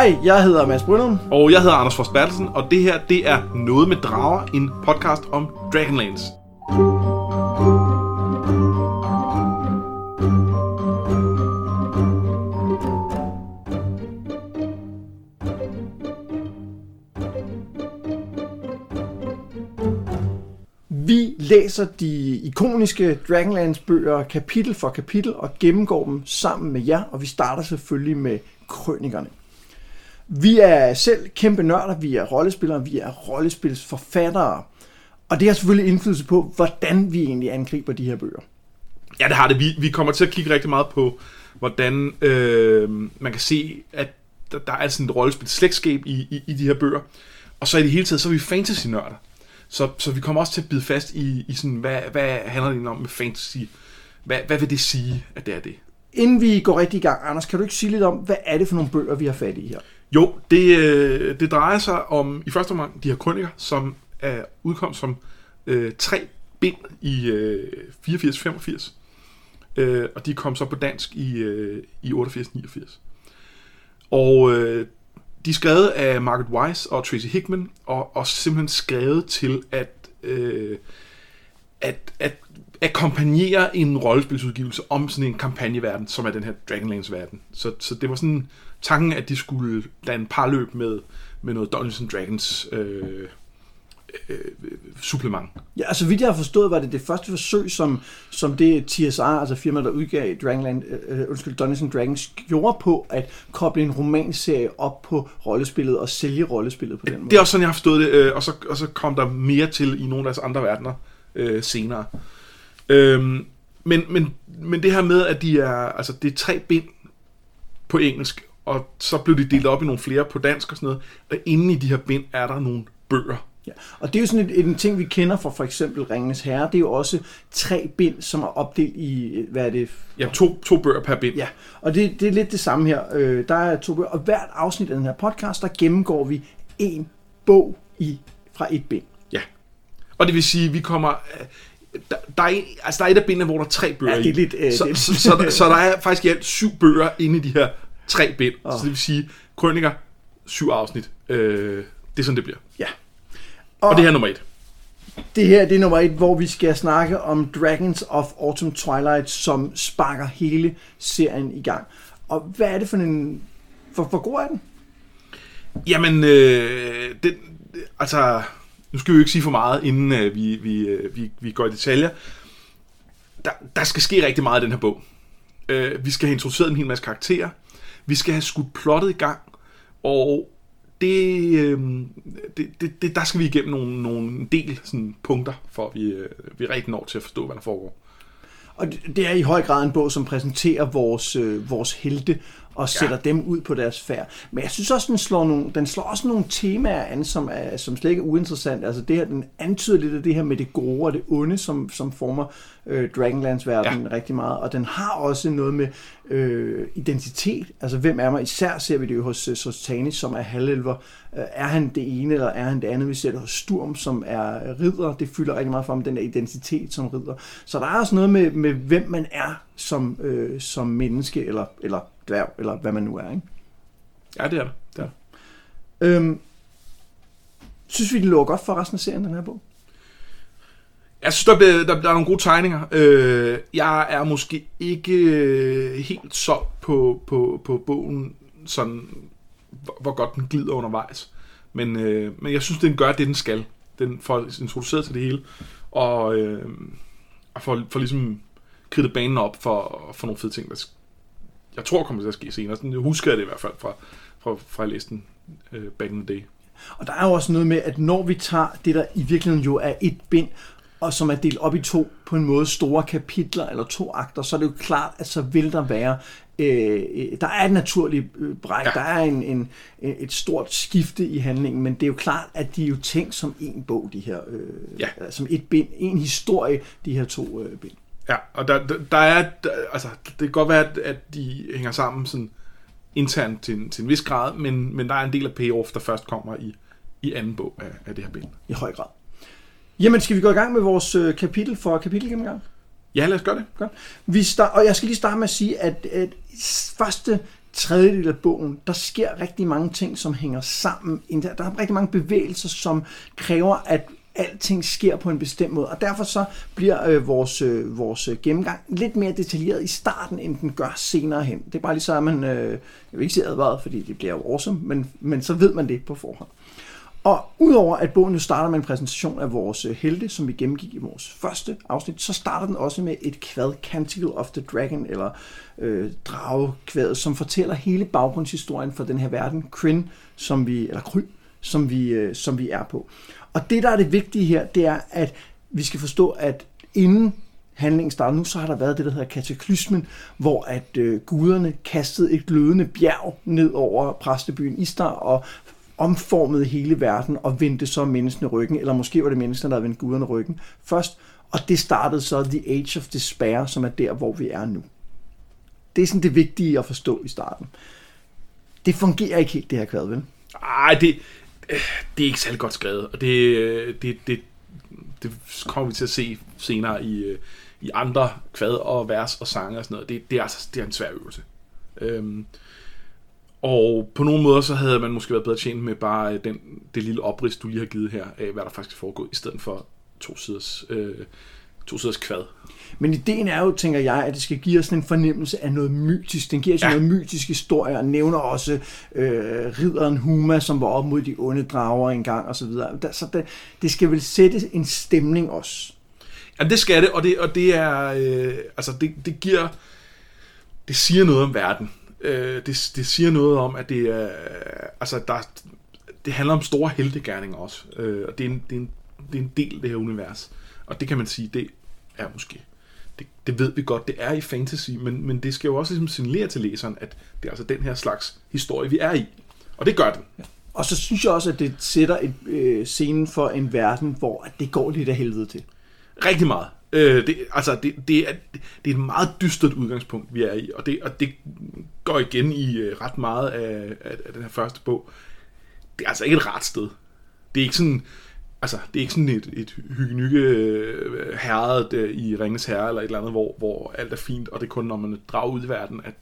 Hej, jeg hedder Mads Brynum. Og jeg hedder Anders Fors Bertelsen, og det her, det er Noget med Drager, en podcast om Dragonlance. Vi læser de ikoniske Dragonlance-bøger kapitel for kapitel og gennemgår dem sammen med jer, og vi starter selvfølgelig med krønikerne. Vi er selv kæmpe nørder, vi er rollespillere, vi er rollespilsforfattere, og det har selvfølgelig indflydelse på, hvordan vi egentlig angriber de her bøger. Ja, det har det. Vi, vi kommer til at kigge rigtig meget på, hvordan øh, man kan se, at der, der er sådan et rollespil slægtskab i, i, i de her bøger. Og så i det hele taget, så er vi fantasy-nørder. Så, så vi kommer også til at bide fast i, i sådan, hvad, hvad handler det om med fantasy? Hvad, hvad vil det sige, at det er det? Inden vi går rigtig i gang, Anders, kan du ikke sige lidt om, hvad er det for nogle bøger, vi har fat i her? Jo, det, øh, det drejer sig om i første omgang de her krøniker, som er udkom som øh, tre bind i øh, 84-85. Øh, og de kom så på dansk i, øh, i 88-89. Og øh, de er skrevet af Margaret Wise og Tracy Hickman, og, og simpelthen skrevet til at, øh, at, at akkompagnere en rollespilsudgivelse om sådan en kampagneverden, som er den her Dragonlance-verden. Så, så det var sådan tanken, at de skulle lade en parløb med, med noget Dungeons and Dragons øh, øh, supplement. Ja, altså vidt jeg har forstået, var det det første forsøg, som, som det TSR, altså firmaet, der udgav Dragonland, øh, undskyld, Dungeons and Dragons, gjorde på at koble en romanserie op på rollespillet og sælge rollespillet på den måde. Det er også sådan, jeg har forstået det, øh, og, så, og så kom der mere til i nogle af deres andre verdener øh, senere. Øhm, men, men, men det her med, at de er, altså, det er tre bind på engelsk, og så blev de delt op i nogle flere på dansk og sådan noget, og inde i de her bind er der nogle bøger. Ja, og det er jo sådan et, en ting, vi kender fra for eksempel Ringenes Herre. Det er jo også tre bind, som er opdelt i, hvad er det? Ja, to, to bøger per bind. Ja, og det, det er lidt det samme her. Øh, der er to bøger, og hvert afsnit af den her podcast, der gennemgår vi en bog i fra et bind. Ja, og det vil sige, vi kommer... Der, der, er, altså der er et af bindene, hvor der er tre bøger Ja, det er lidt, øh, i. Så, det er- så, så, så, så der er faktisk i alt syv bøger inde i de her tre bind. Åh. Så det vil sige, krøniker, syv afsnit. Øh, det er sådan, det bliver. Ja. Og det her er nummer et. Det her det er nummer et, hvor vi skal snakke om Dragons of Autumn Twilight, som sparker hele serien i gang. Og hvad er det for en... For, for god er den? Jamen, øh, den, altså, nu skal vi jo ikke sige for meget, inden øh, vi, vi, øh, vi, vi går i detaljer. Der, der skal ske rigtig meget i den her bog. Øh, vi skal have introduceret en hel masse karakterer. Vi skal have skudt plottet i gang. Og det, øh, det, det, det, der skal vi igennem nogle, nogle del sådan, punkter, for at vi, øh, vi rigtig når til at forstå, hvad der foregår. Og det- er i høj grad en bog, som præsenterer vores, øh, vores helte og sætter ja. dem ud på deres færd. Men jeg synes også, den slår, nogle, den slår også nogle temaer an, som, er, som slet ikke er uinteressant. Altså det her, den antyder lidt af det her med det gode og det onde, som, som former øh, Dragonlance-verdenen ja. rigtig meget. Og den har også noget med øh, identitet. Altså hvem er man? Især ser vi det jo hos, hos Tanis, som er halvelver. Øh, er han det ene, eller er han det andet? Vi ser det hos Sturm, som er ridder. Det fylder rigtig meget for ham, den der identitet som ridder. Så der er også noget med, med hvem man er som, øh, som menneske, eller, eller dværg, eller hvad man nu er. Ikke? Ja, det er det. det, er det. Øhm, synes vi, det lå godt for resten af serien, den her bog? Jeg synes, der, bliver, der, der er nogle gode tegninger. Øh, jeg er måske ikke øh, helt solgt på, på, på bogen, sådan, hvor, hvor godt den glider undervejs. Men, øh, men jeg synes, den gør det, den skal. Den får introduceret til det hele, og, øh, og får, får ligesom kridtet banen op for, for nogle fede ting, der jeg tror kommer til at ske senere. Sådan, husker jeg det i hvert fald fra, fra, fra den øh, back in the day. Og der er jo også noget med, at når vi tager det, der i virkeligheden jo er et bind, og som er delt op i to på en måde store kapitler eller to akter, så er det jo klart, at så vil der være øh, øh, der er et naturligt øh, bræk. Ja. der er en, en, et stort skifte i handlingen, men det er jo klart, at de er jo tænkt som en bog, de her, øh, Ja. som et bind, en historie, de her to øh, bind. Ja, og der, der, der er, der, altså, det kan godt være, at, at de hænger sammen sådan internt til, en- til en vis grad, men, men der er en del af payoff, der først kommer i, i anden bog af, af det her bind. i høj grad. Jamen, skal vi gå i gang med vores øh, kapitel for kapitelgennemgang? Ja, lad os gøre det. Godt. Vi start, og jeg skal lige starte med at sige, at, at første tredjedel af bogen, der sker rigtig mange ting, som hænger sammen. Der er rigtig mange bevægelser, som kræver, at alting sker på en bestemt måde. Og derfor så bliver øh, vores, øh, vores øh, gennemgang lidt mere detaljeret i starten, end den gør senere hen. Det er bare lige så, at man, øh, jeg vil ikke sige advaret, fordi det bliver jo awesome, men, men så ved man det på forhånd. Og udover at bogen jo starter med en præsentation af vores øh, helte, som vi gennemgik i vores første afsnit, så starter den også med et kvad, Canticle of the Dragon, eller øh, dragekvadet, som fortæller hele baggrundshistorien for den her verden, Kryn, som vi, eller Kry, som vi, øh, som vi er på. Og det, der er det vigtige her, det er, at vi skal forstå, at inden handlingen starter nu, så har der været det, der hedder kataklysmen, hvor at øh, guderne kastede et glødende bjerg ned over præstebyen Istar og omformede hele verden og vendte så menneskene ryggen, eller måske var det menneskene, der havde vendt guderne ryggen først, og det startede så The Age of Despair, som er der, hvor vi er nu. Det er sådan det vigtige at forstå i starten. Det fungerer ikke helt, det her kvad, vel? Ej, det, det er ikke særlig godt skrevet, og det, det, det, det kommer vi til at se senere i, øh, i andre kvad og vers og sange og sådan noget. Det, det, er, altså, det er en svær øvelse. Øhm, og på nogle måder så havde man måske været bedre tjent med bare øh, den, det lille oprids, du lige har givet her, af hvad der faktisk foregår, i stedet for to siders, øh, to siders kvad. Men ideen er jo, tænker jeg, at det skal give os en fornemmelse af noget mytisk. Den giver os ja. noget mytisk historie, og nævner også øh, ridderen Huma, som var op mod de onde drager engang, og så videre. Så det, det skal vel sætte en stemning også. Ja, det skal det, og det, og det er, øh, altså det, det giver, det siger noget om verden. Øh, det, det siger noget om, at det er, altså der, det handler om store heltegærninger også, øh, og det er, en, det, er en, det er en del af det her univers. Og det kan man sige, det er måske det, det ved vi godt, det er i fantasy, men, men det skal jo også ligesom signalere til læseren, at det er altså den her slags historie, vi er i. Og det gør den. Ja. Og så synes jeg også, at det sætter et øh, scene for en verden, hvor det går lidt af helvede til. Rigtig meget. Øh, det, altså, det, det, er, det er et meget dystert udgangspunkt, vi er i, og det, og det går igen i øh, ret meget af, af, af den her første bog. Det er altså ikke et ret sted. Det er ikke sådan, altså, det er ikke sådan et, et hyggenykke øh, herred øh, i Ringens Herre eller et eller andet, hvor, hvor alt er fint, og det er kun, når man drager ud i verden, at,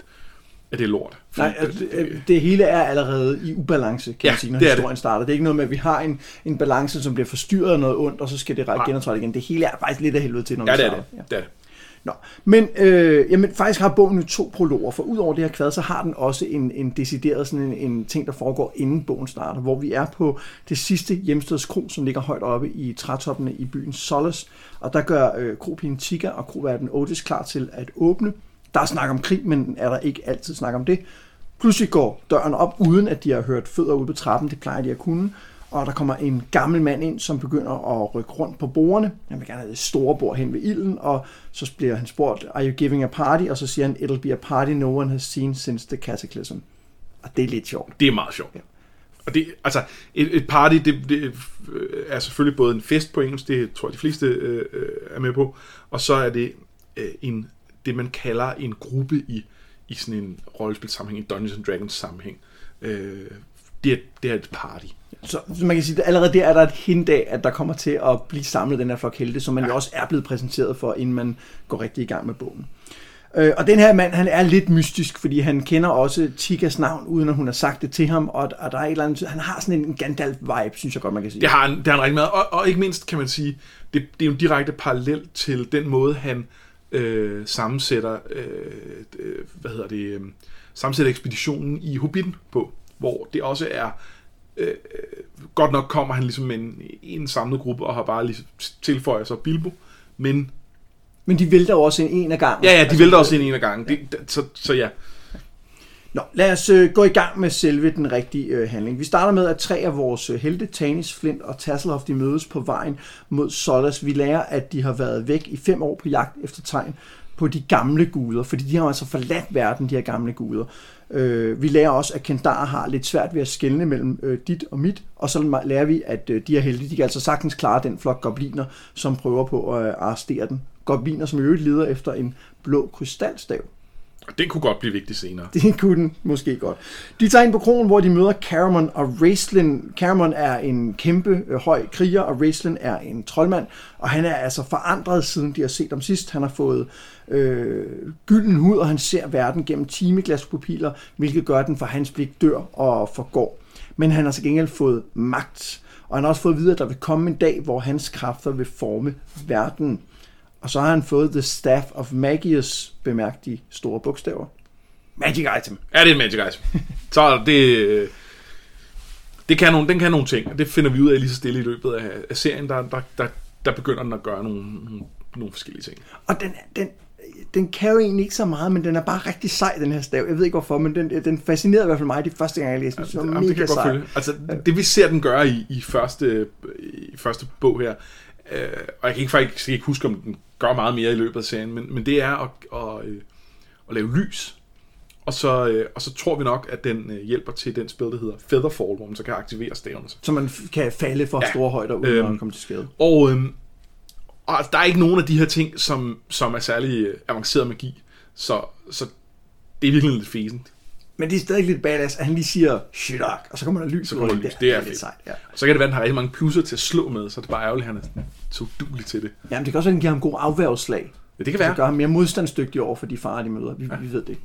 at det er lort. Nej, det, det, det hele er allerede i ubalance, kan ja, man sige, når historien det. starter. Det er ikke noget med, at vi har en, en balance, som bliver forstyrret af noget ondt, og så skal det ret genoptræde igen. Det hele er faktisk lidt af helvede til, når ja, vi starter. Det er det. Ja. det er det. Nå, men øh, jamen, faktisk har bogen jo to prologer, for udover det her kvad, så har den også en, en decideret sådan en, en ting, der foregår inden bogen starter, hvor vi er på det sidste hjemstedskro, som ligger højt oppe i trætoppene i byen Solace, og der gør øh, kropigen Tigger og kroverden Otis klar til at åbne. Der er snak om krig, men er der ikke altid snak om det. Pludselig går døren op, uden at de har hørt fødder ude på trappen, det plejer de at kunne, og der kommer en gammel mand ind, som begynder at rykke rundt på bordene. Han vil gerne have det store bord hen ved ilden, og så bliver han spurgt, are you giving a party? Og så siger han, it'll be a party no one has seen since the cataclysm. Og det er lidt sjovt. Det er meget sjovt. Ja. Og det, altså, et, et party, det, det er selvfølgelig både en fest på engelsk, det tror jeg de fleste øh, øh, er med på, og så er det øh, en, det, man kalder en gruppe i, i sådan en rollespilsammenhæng, i Dungeons and Dragons sammenhæng. Øh, det, er, det er et party. Så, man kan sige, at allerede der er der et hint af, at der kommer til at blive samlet den her flok helte, som man ja. jo også er blevet præsenteret for, inden man går rigtig i gang med bogen. Øh, og den her mand, han er lidt mystisk, fordi han kender også Tikas navn, uden at hun har sagt det til ham, og, og der er et eller andet, han har sådan en Gandalf-vibe, synes jeg godt, man kan sige. Det har han, det har han rigtig meget, og, og ikke mindst kan man sige, det, det er jo en direkte parallel til den måde, han øh, sammensætter, øh, øh, hvad hedder det, øh, sammensætter ekspeditionen i Hobbiten på, hvor det også er øh, godt nok kommer han ligesom med en, en samlet gruppe og har bare lige tilføjet sig Bilbo, men... Men de vælter jo også en en af gangen. Ja, ja, de altså, vælter også en en af gangen. Ja. Det, så, så ja. Nå, lad os øh, gå i gang med selve den rigtige øh, handling. Vi starter med, at tre af vores øh, helte, Tanis, Flint og Tasselhoff, de mødes på vejen mod Solas. Vi lærer, at de har været væk i fem år på jagt efter tegn på de gamle guder, fordi de har altså forladt verden, de her gamle guder. Øh, vi lærer også, at Kendar har lidt svært ved at skelne mellem øh, dit og mit, og så lærer vi, at øh, de er heldige. De kan altså sagtens klare den flok gobliner, som prøver på at øh, arrestere den. Gobliner, som i øvrigt leder efter en blå krystalstav. Det den kunne godt blive vigtig senere. Det kunne den måske godt. De tager ind på kronen, hvor de møder Caramon og Raistlin. Caramon er en kæmpe øh, høj kriger, og Raistlin er en troldmand. Og han er altså forandret, siden de har set ham sidst. Han har fået øh, gylden hud, og han ser verden gennem timeglaspupiler, hvilket gør, at den for hans blik dør og forgår. Men han har til gengæld fået magt. Og han har også fået at vide, at der vil komme en dag, hvor hans kræfter vil forme verden. Og så har han fået The Staff of Magius, bemærk de store bogstaver. Magic item. Ja, det er en Magic Item. Så det, det kan nogle, den kan nogle ting, og det finder vi ud af lige så stille i løbet af, af serien, der, der, der, der begynder den at gøre nogle, nogle, forskellige ting. Og den, den, den kan jo egentlig ikke så meget, men den er bare rigtig sej, den her stav. Jeg ved ikke hvorfor, men den, den fascinerede i hvert fald mig de første gang, jeg læste den. Så Jamen, mega det kan jeg godt sej. følge. Altså, det vi ser den gøre i, i, første, i første bog her, øh, og jeg kan ikke faktisk ikke huske, om den gør meget mere i løbet af serien, men, men det er at, at, øh, at lave lys. Og så, øh, og så tror vi nok, at den øh, hjælper til den spil, der hedder Featherfall, hvor man så kan aktivere stavene. Så man kan falde for Ja. store højder, uden Øhm, at komme til skade. Og, øhm, og der er ikke nogen af de her ting, som, som er særlig avanceret magi. Så, så det er virkelig lidt fæsent. Men det er stadig lidt badass, at han lige siger, shirak, og så kommer der lys Så kommer der lys. Det er lidt fedt. sejt. Ja. Så kan det være, at den har rigtig mange plusser til at slå med, så det er bare ærgerligt, at han er så udulig til det. Jamen, det kan også være, at den giver ham god afværgeslag. Ja, det kan Det være. gør ham mere modstandsdygtig over for de farer, de møder. Vi, ja. vi ved det.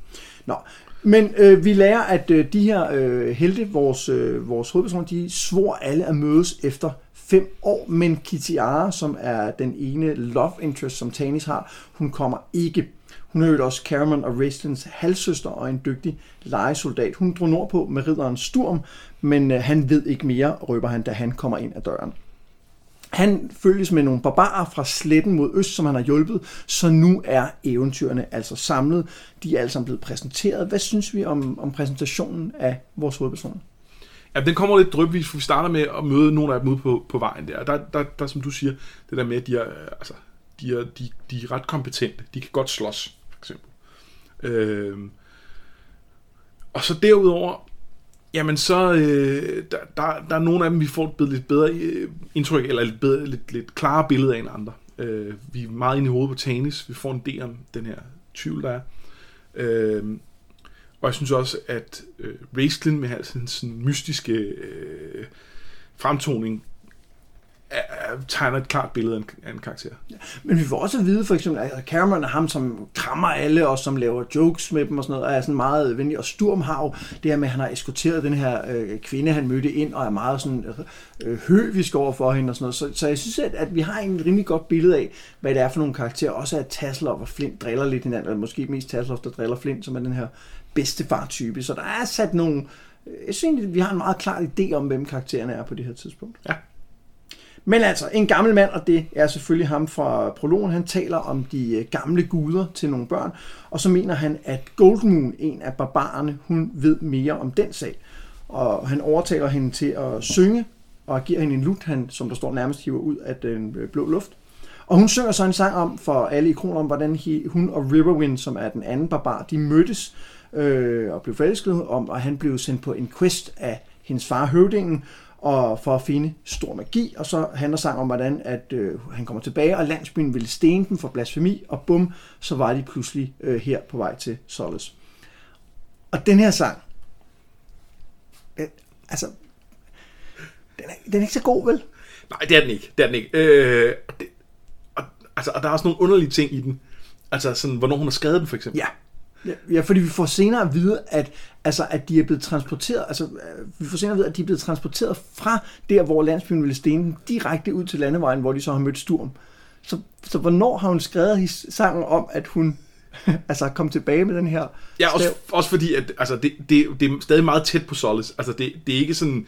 Nå. Men øh, vi lærer, at øh, de her øh, helte, vores, øh, vores hovedpersoner, de svor alle at mødes efter fem år, men Kitiara, som er den ene love interest, som Tanis har, hun kommer ikke. Hun er jo også Cameron og Raistlins halvsøster og en dygtig legesoldat. Hun drog nordpå med ridderen Sturm, men øh, han ved ikke mere, røber han, da han kommer ind ad døren. Han følges med nogle barbarer fra sletten mod øst, som han har hjulpet, så nu er eventyrene altså samlet. De er alle sammen blevet præsenteret. Hvad synes vi om, om præsentationen af vores hovedpersoner? Ja, den kommer lidt drøbvis, for vi starter med at møde nogle af dem ude på, på vejen der. Der, der, der, som du siger, det der med, at de er, øh, altså, de er, de, de er ret kompetente. De kan godt slås, Øh. Øhm, og så derudover, jamen så, øh, der, der, der er nogle af dem, vi får et lidt bedre øh, indtryk, eller lidt, bedre, lidt, lidt klarere billede af end andre. Øh, vi er meget inde i hovedet på Tanis. Vi får en idé om den her tvivl, der er. Øh, og jeg synes også, at øh, Raistlin med hans sin sådan mystiske øh, fremtoning tegner et klart billede af en, af en karakter. Men vi får også at vide, for eksempel, at Cameron er ham, som krammer alle, og som laver jokes med dem og sådan noget, og er sådan meget venlig. Og Sturm har jo det her med, at han har eskorteret den her øh, kvinde, han mødte ind, og er meget sådan øh, høvisk over for hende og sådan noget. Så, så jeg synes, at, at vi har en rimelig godt billede af, hvad det er for nogle karakterer. Også at Tasselhoff og Flint driller lidt hinanden, eller måske mest Tasselhoff, der driller Flint, som er den her bedstefar-type. Så der er sat nogle... Jeg synes egentlig, at vi har en meget klar idé om, hvem karaktererne er på det her tidspunkt. Ja. Men altså, en gammel mand, og det er selvfølgelig ham fra prologen, han taler om de øh, gamle guder til nogle børn, og så mener han, at Goldmoon, en af barbarerne, hun ved mere om den sag. Og han overtaler hende til at synge, og giver hende en lut, han, som der står nærmest hiver ud af den øh, blå luft. Og hun synger så en sang om, for alle i kroner, om hvordan he, hun og Riverwind, som er den anden barbar, de mødtes øh, og blev forelsket om, og han blev sendt på en quest af hendes far høvdingen, og for at finde stor magi, og så handler sang om, hvordan at, øh, han kommer tilbage, og landsbyen ville stene dem for blasfemi, og bum, så var de pludselig øh, her på vej til Solace. Og den her sang, den, altså, den er, den er ikke så god, vel? Nej, det er den ikke. Det er den ikke. Øh, og det, og, altså, og der er også nogle underlige ting i den. Altså sådan, hvornår hun har skrevet den, for eksempel. Ja. Ja, fordi vi får senere at vide, at, altså, at de er blevet transporteret, altså, øh, vi får senere at vide, at de er blevet transporteret fra der, hvor landsbyen ville stene direkte ud til landevejen, hvor de så har mødt Sturm. Så, så hvornår har hun skrevet his- sangen om, at hun altså kom tilbage med den her Ja, også, også fordi, at altså, det, det, det er stadig meget tæt på Solace. Altså, det, det er ikke sådan...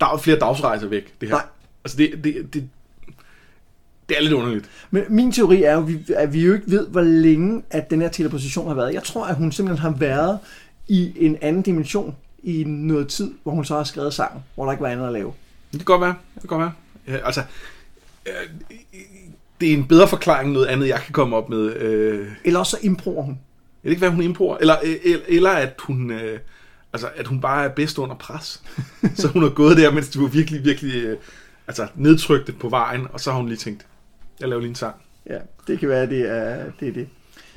Der er flere dagsrejser væk, det her. Nej. Altså, det, det, det, det er lidt underligt. Men min teori er jo, at vi, jo ikke ved, hvor længe at den her teleportation har været. Jeg tror, at hun simpelthen har været i en anden dimension i noget tid, hvor hun så har skrevet sangen, hvor der ikke var andet at lave. Det kan godt være. Det kan godt være. Ja, altså, øh, det er en bedre forklaring end noget andet, jeg kan komme op med. Øh, Eller også så improver hun. Jeg ved ikke, hvad hun improver. Eller, eller, eller at hun... Øh, altså, at hun bare er bedst under pres. så hun har gået der, mens de var virkelig, virkelig øh, altså, nedtrykte på vejen, og så har hun lige tænkt, jeg laver lige en sang. Ja, det kan være, det er det. Er det.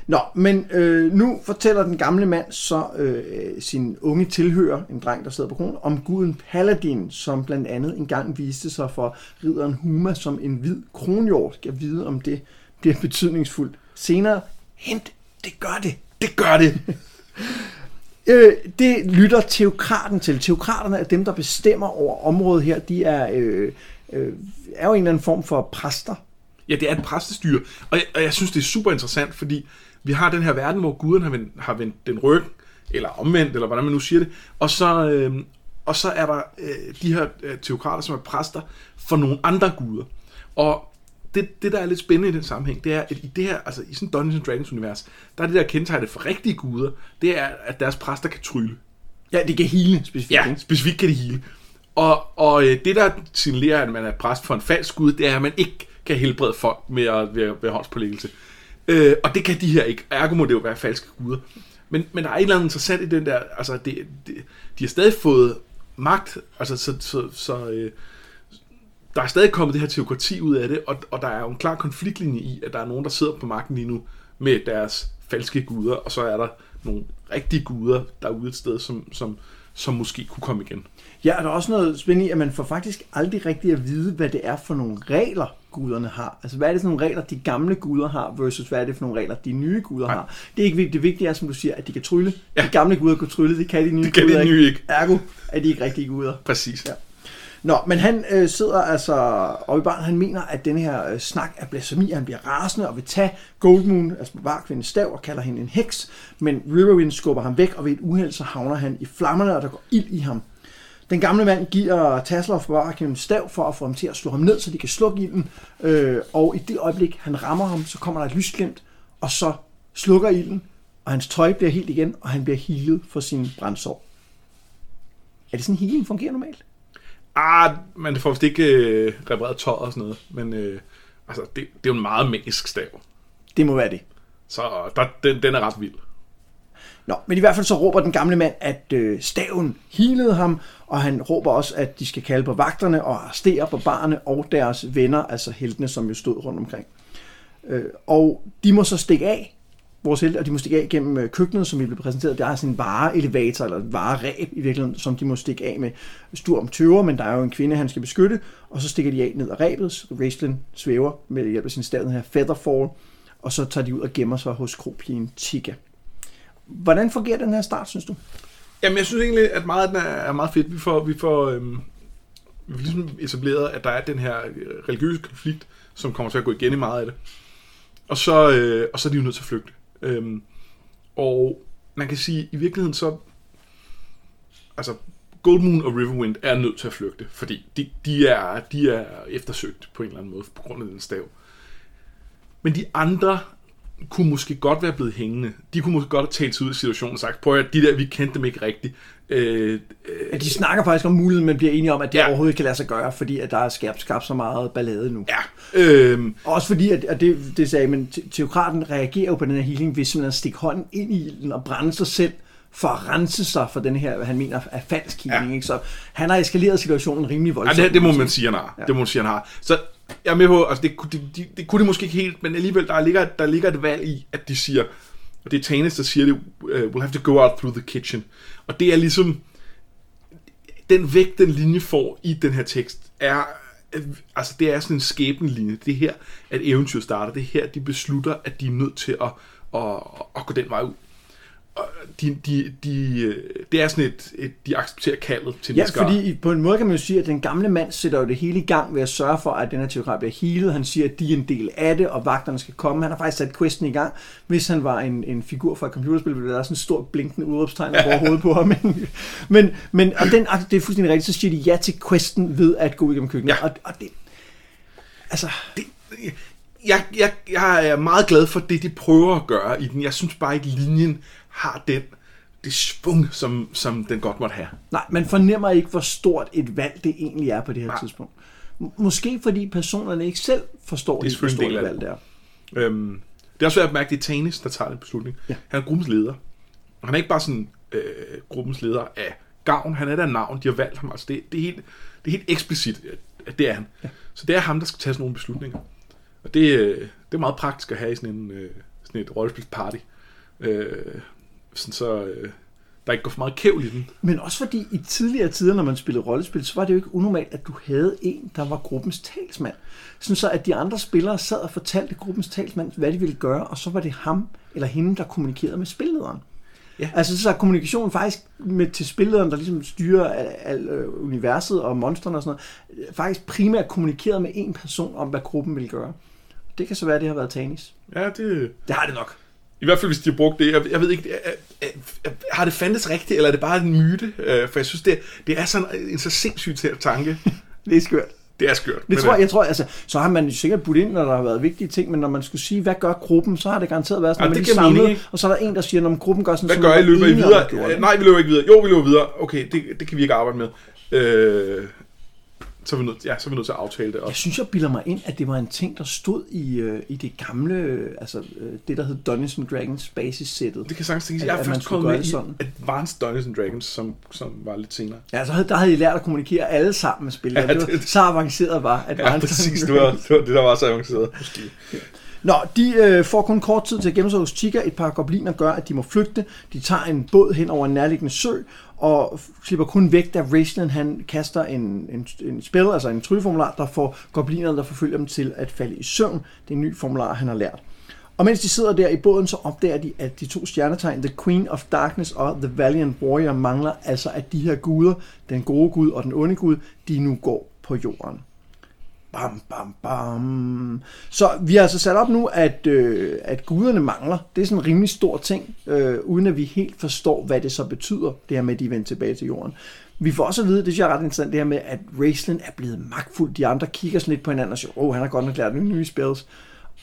Nå, men øh, nu fortæller den gamle mand så øh, sin unge tilhører, en dreng, der sidder på kronen, om guden Paladin, som blandt andet engang viste sig for ridderen Huma som en hvid kronhjort. Skal vide, om det bliver betydningsfuldt. Senere, hent, det gør det. Det gør det. Øh, det lytter teokraten til. Teokraterne er dem, der bestemmer over området her. De er, øh, øh, er jo en eller anden form for præster. Ja, det er et præstestyre. Og jeg, og jeg synes, det er super interessant, fordi vi har den her verden, hvor guden har vendt, har vendt den ryg, eller omvendt, eller hvordan man nu siger det, og så, øh, og så er der øh, de her øh, teokrater, som er præster for nogle andre guder. Og det, det, der er lidt spændende i den sammenhæng, det er, at i det her, altså i sådan Dungeons Dragons univers, der er det der kendetegnet for rigtige guder, det er, at deres præster kan trylle. Ja, de kan hele specifikt. Ja, specifikt kan de hele. Og, og øh, det, der signalerer, at man er præst for en falsk gud, det er, at man ikke kan helbrede folk med at ved, ved håndspålæggelse. Øh, og det kan de her ikke. Ergo må det jo være falske guder. Men, men der er et eller andet interessant i den der, altså det, det, de har stadig fået magt, altså så, så, så øh, der er stadig kommet det her teokrati ud af det, og, og der er jo en klar konfliktlinje i, at der er nogen, der sidder på magten lige nu med deres falske guder, og så er der nogle rigtige guder derude et sted, som, som, som måske kunne komme igen. Ja, og der er også noget spændende i, at man får faktisk aldrig rigtig at vide, hvad det er for nogle regler, guderne har. Altså, hvad er det for nogle regler, de gamle guder har, versus hvad er det for nogle regler, de nye guder Nej. har. Det er ikke vigtigt. Det vigtige er, som du siger, at de kan trylle. Ja. De gamle guder kan trylle, det kan de nye Det kan de guder nye ikke. Ergo er de ikke rigtige guder. Præcis. Ja. Nå, men han øh, sidder altså og i barn, han mener, at den her øh, snak er blasfemi, han bliver rasende og vil tage Goldmoon, altså barkvindens stav, og kalder hende en heks, men Riverwind skubber ham væk, og ved et uheld, så havner han i flammerne, og der går ild i ham. Den gamle mand giver Tasloff barkvindens stav for at få ham til at slå ham ned, så de kan slukke ilden, øh, og i det øjeblik, han rammer ham, så kommer der et lysglimt, og så slukker ilden, og hans tøj bliver helt igen, og han bliver healet for sin brændsår. Er det sådan, healing fungerer normalt? Ah, man får vist ikke øh, repareret tøj og sådan noget, men øh, altså, det, det er jo en meget magisk stav. Det må være det. Så der, den, den er ret vild. Nå, men i hvert fald så råber den gamle mand, at øh, staven healede ham, og han råber også, at de skal kalde på vagterne og arrestere på barne og deres venner, altså heltene, som jo stod rundt omkring. Øh, og de må så stikke af, vores helte, og de må stikke af gennem øh, køkkenet, som vi blev præsenteret. Der er sådan en vareelevator, eller et vareræb i virkeligheden, som de må stikke af med Sturm tøver, men der er jo en kvinde, han skal beskytte, og så stikker de af ned ad ræbet, så Raistlin svæver med hjælp af sin stav, her Featherfall, og så tager de ud og gemmer sig hos kropigen Tika. Hvordan fungerer den her start, synes du? Jamen, jeg synes egentlig, at meget af den er, er meget fedt. Vi får, vi får, øhm, vi får ligesom etableret, at der er den her øh, religiøse konflikt, som kommer til at gå igen i meget af det. Og så, øh, og så er de jo nødt til at flygte. Øhm, og man kan sige, i virkeligheden så... Altså, Goldmoon og Riverwind er nødt til at flygte, fordi de, de, er, de er eftersøgt på en eller anden måde, på grund af den stav. Men de andre kunne måske godt være blevet hængende. De kunne måske godt have talt sig ud af situationen og sagt, prøv at de der, vi kendte dem ikke rigtigt. Øh, Ja, de snakker faktisk om muligheden, men bliver enige om, at det Ja. overhovedet ikke kan lade sig gøre, fordi at der er skabt, skabt så meget ballade nu. ja, øh, Også fordi, at, at det, det sagde, men te- teokraten reagerer jo på den her healing ved simpelthen at stikke hånden ind i ilden og brænde sig selv for at rense sig for den her, hvad han mener er falsk healing. Ja. Ja. Ikke? Så han har eskaleret situationen rimelig Ja, voldsomt. det, det må man sige, han har. Ja. Ja. Det må man sige, han har. Så jeg er med på, altså det, kunne- det, det, det kunne det måske ikke helt, men alligevel, der ligger, der ligger et valg i, at de siger, og det er Tanis, der siger det, uh, we'll have to go out through the kitchen. Og det er ligesom, den vægt, den linje får i den her tekst, er, altså det er sådan en skæbnelinje. Det er her, at eventyr starter. Det er her, de beslutter, at de er nødt til at, at, at gå den vej ud. De, de, de, det er sådan et, et de accepterer kaldet til Ja, den skare. fordi på en måde kan man jo sige, at den gamle mand sætter jo det hele i gang ved at sørge for, at den her teokrat bliver healet. Han siger, at de er en del af det, og vagterne skal komme. Han har faktisk sat questen i gang. Hvis han var en, en figur fra et computerspil, ville der være sådan en stor blinkende udråbstegn over hovedet på ham. men, men og den, det er fuldstændig rigtigt, så siger de ja til questen ved at gå igennem køkkenet. Ja. Og, og det, altså, det, jeg, jeg, jeg er meget glad for det, de prøver at gøre i den. Jeg synes bare ikke, linjen har den, det svung, som, som den godt måtte have. nej, man fornemmer ikke, hvor stort et valg det egentlig er på det her Nej. tidspunkt. Måske fordi personerne ikke selv forstår, Det er hvor stort et valg det er. Øhm, det er også værd at mærke, at det er Tanis, der tager den beslutning. Ja. Han er gruppens leder. Han er ikke bare sådan øh, gruppens leder af gavn, han er der navn, de har valgt ham. Altså det, det, er, helt, det er helt eksplicit, at det er han. Ja. Så det er ham, der skal tage sådan nogle beslutninger. Og det, øh, det er meget praktisk at have i sådan en, øh, sådan et rollespilsparty. Øh, sådan så øh, der ikke går for meget kævl i den. Men også fordi i tidligere tider, når man spillede rollespil, så var det jo ikke unormalt, at du havde en, der var gruppens talsmand. Sådan så, at de andre spillere sad og fortalte gruppens talsmand, hvad de ville gøre, og så var det ham eller hende, der kommunikerede med spillederen. Ja. Altså så er kommunikationen faktisk med, til spillederen, der ligesom styrer al, al, øh, universet og monstrene og sådan noget, øh, faktisk primært kommunikeret med en person om, hvad gruppen vil gøre. Det kan så være, at det har været Tanis. Ja, det... Det har det nok. I hvert fald, hvis de har brugt det. Jeg, jeg ved ikke, jeg, jeg, jeg, har det fandtes rigtigt, eller er det bare en myte? Øh, for jeg synes, det, det er sådan en så sindssygt tanke. det er skørt. Det er skørt. Det tror, jeg, jeg tror, altså, så har man sikkert budt ind, når der har været vigtige ting, men når man skulle sige, hvad gør gruppen, så har det garanteret været sådan, Ja, at man lige mening, samlet, og så er der en, der siger, når gruppen gør sådan, Hvad gør I? er Løber I videre? Øh, Nej, vi løber ikke videre. Jo, vi løber videre. Okay, det, det kan vi ikke arbejde med. Øh, så er vi nødt, ja, så er vi nødt til at aftale det Jeg også. synes, jeg bilder mig ind, at det var en ting, der stod i, øh, i det gamle, øh, altså øh, det, der hed Dungeons and Dragons basis-sættet. Det kan sagtens tænkes. At- Jeg er først kommet med det i. Advanced Dungeons and Dragons, som, som var lidt senere. Ja, så havde, der havde I lært at kommunikere alle sammen med spillet. Ja, Ja, det, var, det- så avanceret var at Ja, præcis. Det var, det var det, der var så avanceret. Måske. Nå, de øh, får kun kort tid til at gemme sig hos Chica. Et par gobliner gør, at de må flygte. De tager en båd hen over en nærliggende sø, og slipper kun væk, da Raistlin han kaster en, en, en spil, altså en trylleformular, der får goblinerne, der forfølger dem til at falde i søvn. Det er en ny formular, han har lært. Og mens de sidder der i båden, så opdager de, at de to stjernetegn, The Queen of Darkness og The Valiant Warrior, mangler altså, at de her guder, den gode gud og den onde gud, de nu går på jorden. Bam, bam, bam. Så vi har altså sat op nu, at, øh, at guderne mangler. Det er sådan en rimelig stor ting, øh, uden at vi helt forstår, hvad det så betyder, det her med, at de vender tilbage til jorden. Vi får også at vide, det synes jeg er ret interessant, det her med, at Raistlin er blevet magtfuld. De andre kigger sådan lidt på hinanden og siger, åh, oh, han har godt nok lært nye, nye spells.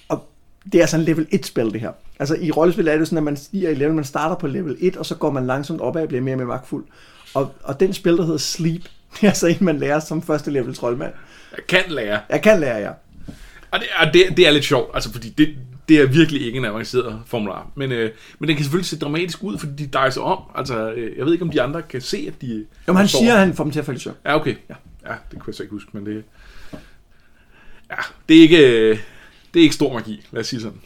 Og det er altså sådan level 1 spil, det her. Altså i rollespil er det sådan, at man stiger i level, man starter på level 1, og så går man langsomt opad og bliver mere og mere magtfuld. Og, og den spil, der hedder Sleep, det er altså en, man lærer som første level troldmand. Jeg kan lære. Jeg kan lære jer. Og det, og det, det er lidt sjovt, altså fordi det, det er virkelig ikke en avanceret formular. Men, øh, men den kan selvfølgelig se dramatisk ud, fordi de dejer sig om. Altså, øh, jeg ved ikke, om de andre kan se, at de... Jo, men han står- siger, at han får dem til at falde i søvn. Ja, okay. Ja. ja, det kunne jeg så ikke huske, men det... Ja, det er ikke, øh, det er ikke stor magi, lad os sige sådan.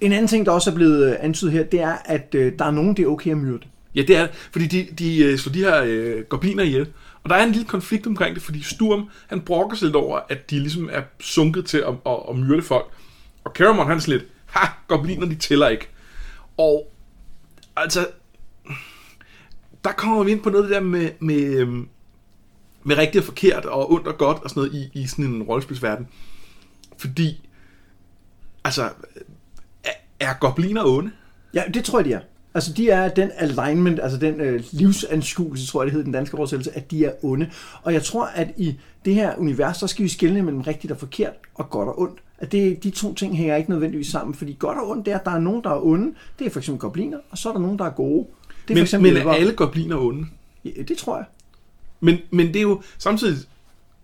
En anden ting, der også er blevet øh, antydet her, det er, at øh, der er nogen, det er okay at myrde. Ja, det er fordi de, de øh, slår de her øh, gobliner ihjel. Og der er en lille konflikt omkring det, fordi Sturm, han brokker sig lidt over, at de ligesom er sunket til at, at, at myrde folk. Og Caramon, han er sådan lidt, ha, gobliner, de tæller ikke. Og altså, der kommer vi ind på noget det der med, med, øhm, med rigtigt og forkert, og ondt og godt, og sådan noget i, i sådan en rollespilsverden. Fordi, altså, er, er gobliner onde? Ja, det tror jeg, de er. Altså, de er den alignment, altså den øh, livsanskuelse, tror jeg, det hedder i den danske oversættelse, at de er onde. Og jeg tror, at i det her univers, så skal vi skelne mellem rigtigt og forkert, og godt og ondt. At det, de to ting hænger ikke nødvendigvis sammen, fordi godt og ondt, det er, at der er nogen, der er onde. Det er for eksempel gobliner, og så er der nogen, der er gode. Det er for Men, eksempel men er alle gobliner onde? Ja, det tror jeg. Men, men det er jo samtidig,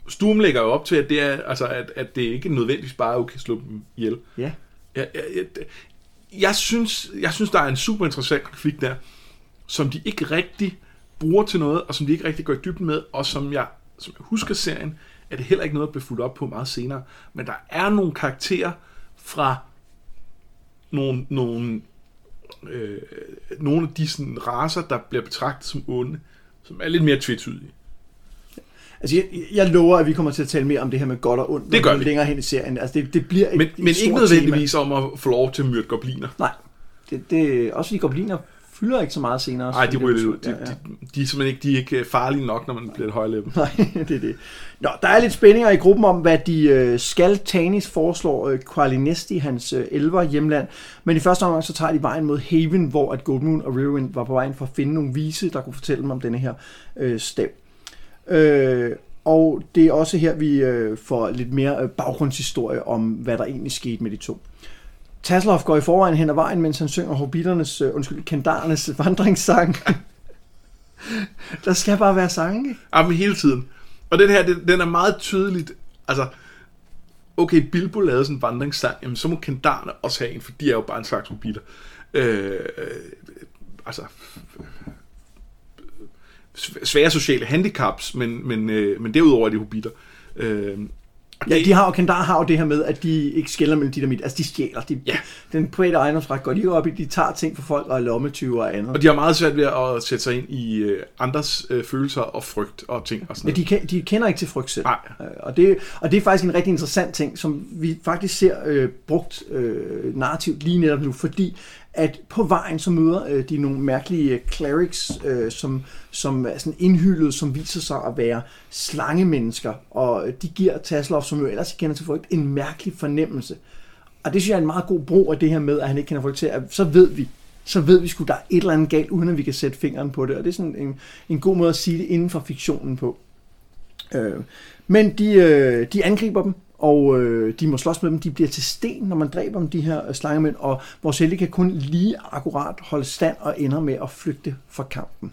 Sturm lægger jo op til, at det, er, altså, at, at det ikke nødvendigvis bare er okay at slå dem ihjel. Ja. Jeg, jeg, jeg, jeg, synes, jeg synes, der er en super interessant konflikt der, som de ikke rigtig bruger til noget, og som de ikke rigtig går i dybden med, og som jeg, som jeg husker serien, er det heller ikke noget, der bliver fuldt op på meget senere. Men der er nogle karakterer fra nogle, nogle, øh, nogle af de sådan, raser, der bliver betragtet som onde, som er lidt mere tvetydige. Altså, jeg, jeg lover, at vi kommer til at tale mere om det her med godt og ondt, Det gør vi. længere hen i serien. Altså, det, det bliver et, Men, et men ikke nødvendigvis om at få lov til at myrde gobliner. Tema. Nej, det, det, også fordi gobliner fylder ikke så meget senere. Nej, de er ryger lidt ud. utroligt. De, Ja, ja. de, de, er simpelthen ikke, de er ikke farlige nok, når man bliver et højlevel. Nej, det er det. Nå, der er lidt spændinger i gruppen om, hvad de øh, skal. Tanis foreslår øh, Qualinesti, hans øh, elver hjemland. Men i første omgang så tager de vejen mod Haven, hvor at Goldmoon og Riverwind var på vejen for at finde nogle vise, der kunne fortælle dem om denne her øh, stav. Øh, og det er også her, vi øh, får lidt mere øh, baggrundshistorie om, hvad der egentlig skete med de to. Tasselhoff går i forvejen hen ad vejen, mens han synger hobbiternes, øh, undskyld, kendarernes vandringssang. der skal bare være sange, ikke? Jamen hele tiden. Og den her, den, den er meget tydeligt, altså, okay, Bilbo lavede sådan en vandringssang, jamen så må kendarerne også have en, for de er jo bare en slags hobbiter. Øh, øh, altså, svære sociale handicaps, men, men, øh, men derudover er de hobbiter. Øh, Ja, de har jo, Kendar har jo det her med, at de ikke skælder mellem dynamit. Altså, de stjæler. De, Ja. Den private ejendomsret går de op i. De tager ting fra folk og er lommetyve og andet. Og de har meget svært ved at sætte sig ind i øh, andres øh, følelser og frygt og ting og sådan Ja, de, kan- de kender ikke til frygt selv. Nej. Øh, Og det, og det er faktisk en rigtig interessant ting, som vi faktisk ser øh, brugt øh, narrativt lige netop nu, fordi at på vejen så møder øh, de nogle mærkelige øh, clerics, øh, som, som er sådan indhyldet, som viser sig at være slangemennesker, og øh, de giver Taslov, som jo ellers kender til folk, en mærkelig fornemmelse. Og det synes jeg er en meget god brug af det her med, at han ikke kender folk til, at så ved vi, så ved vi sgu, der er et eller andet galt, uden at vi kan sætte fingeren på det. Og det er sådan en, en god måde at sige det inden for fiktionen på. Øh, men de, øh, de angriber dem, og øh, de må slås med dem. De bliver til sten, når man dræber dem, de her øh, slangemænd, og vores helte kan kun lige akkurat holde stand og ender med at flygte fra kampen.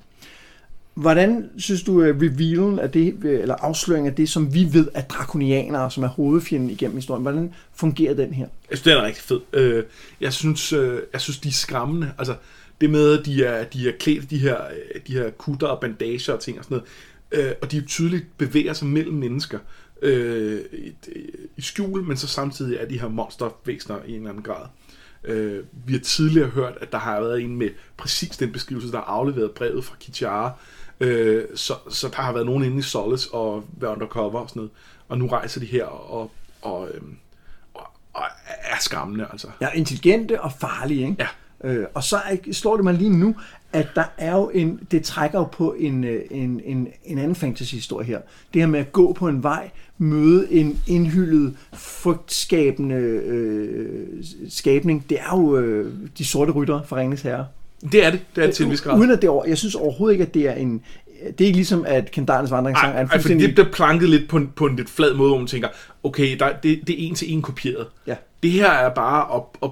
Hvordan synes du, at revealen af det, øh, eller afsløringen af det, som vi ved er drakonianere, som er hovedfjenden igennem historien, hvordan fungerer den her? Jeg synes, det er rigtig fed. Øh, jeg, synes, jeg synes, de er skræmmende. Altså, det med, at de er, de er klædt i de her, de her kutter og bandager og ting og sådan noget, øh, og de tydeligt bevæger sig mellem mennesker øh, i, i skjul, men så samtidig er de her monstervæsener i en eller anden grad. Øh, vi har tidligere hørt, at der har været en med præcis den beskrivelse, der har afleveret brevet fra Kichara, øh, så, så der har været nogen inde i Solace og været undercover og sådan noget, og nu rejser de her og, og, øh, og, og er skræmmende, altså. Ja, intelligente og farlige, ikke? Ja. Øh, og så slår det mig lige nu, at der er jo en, det trækker jo på en, øh, en, en, en anden fantasy-historie her. Det her med at gå på en vej, møde en indhyldet, frygtskabende øh, skabning, det er jo øh, de sorte rytter fra Ringens Herre. Det er det, det er til en vis grad. Uden at det over, jeg synes overhovedet ikke, at det er en, det er ikke ligesom, at Kendarens vandringssang er en ej, for fuldstændig... det bliver planket lidt på en, på en lidt flad måde, hvor man tænker, okay, der, det, det er en til en kopieret. Ja. Det her er bare at, at,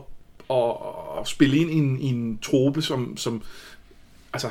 at, at spille ind i en, i en trope, som, som altså,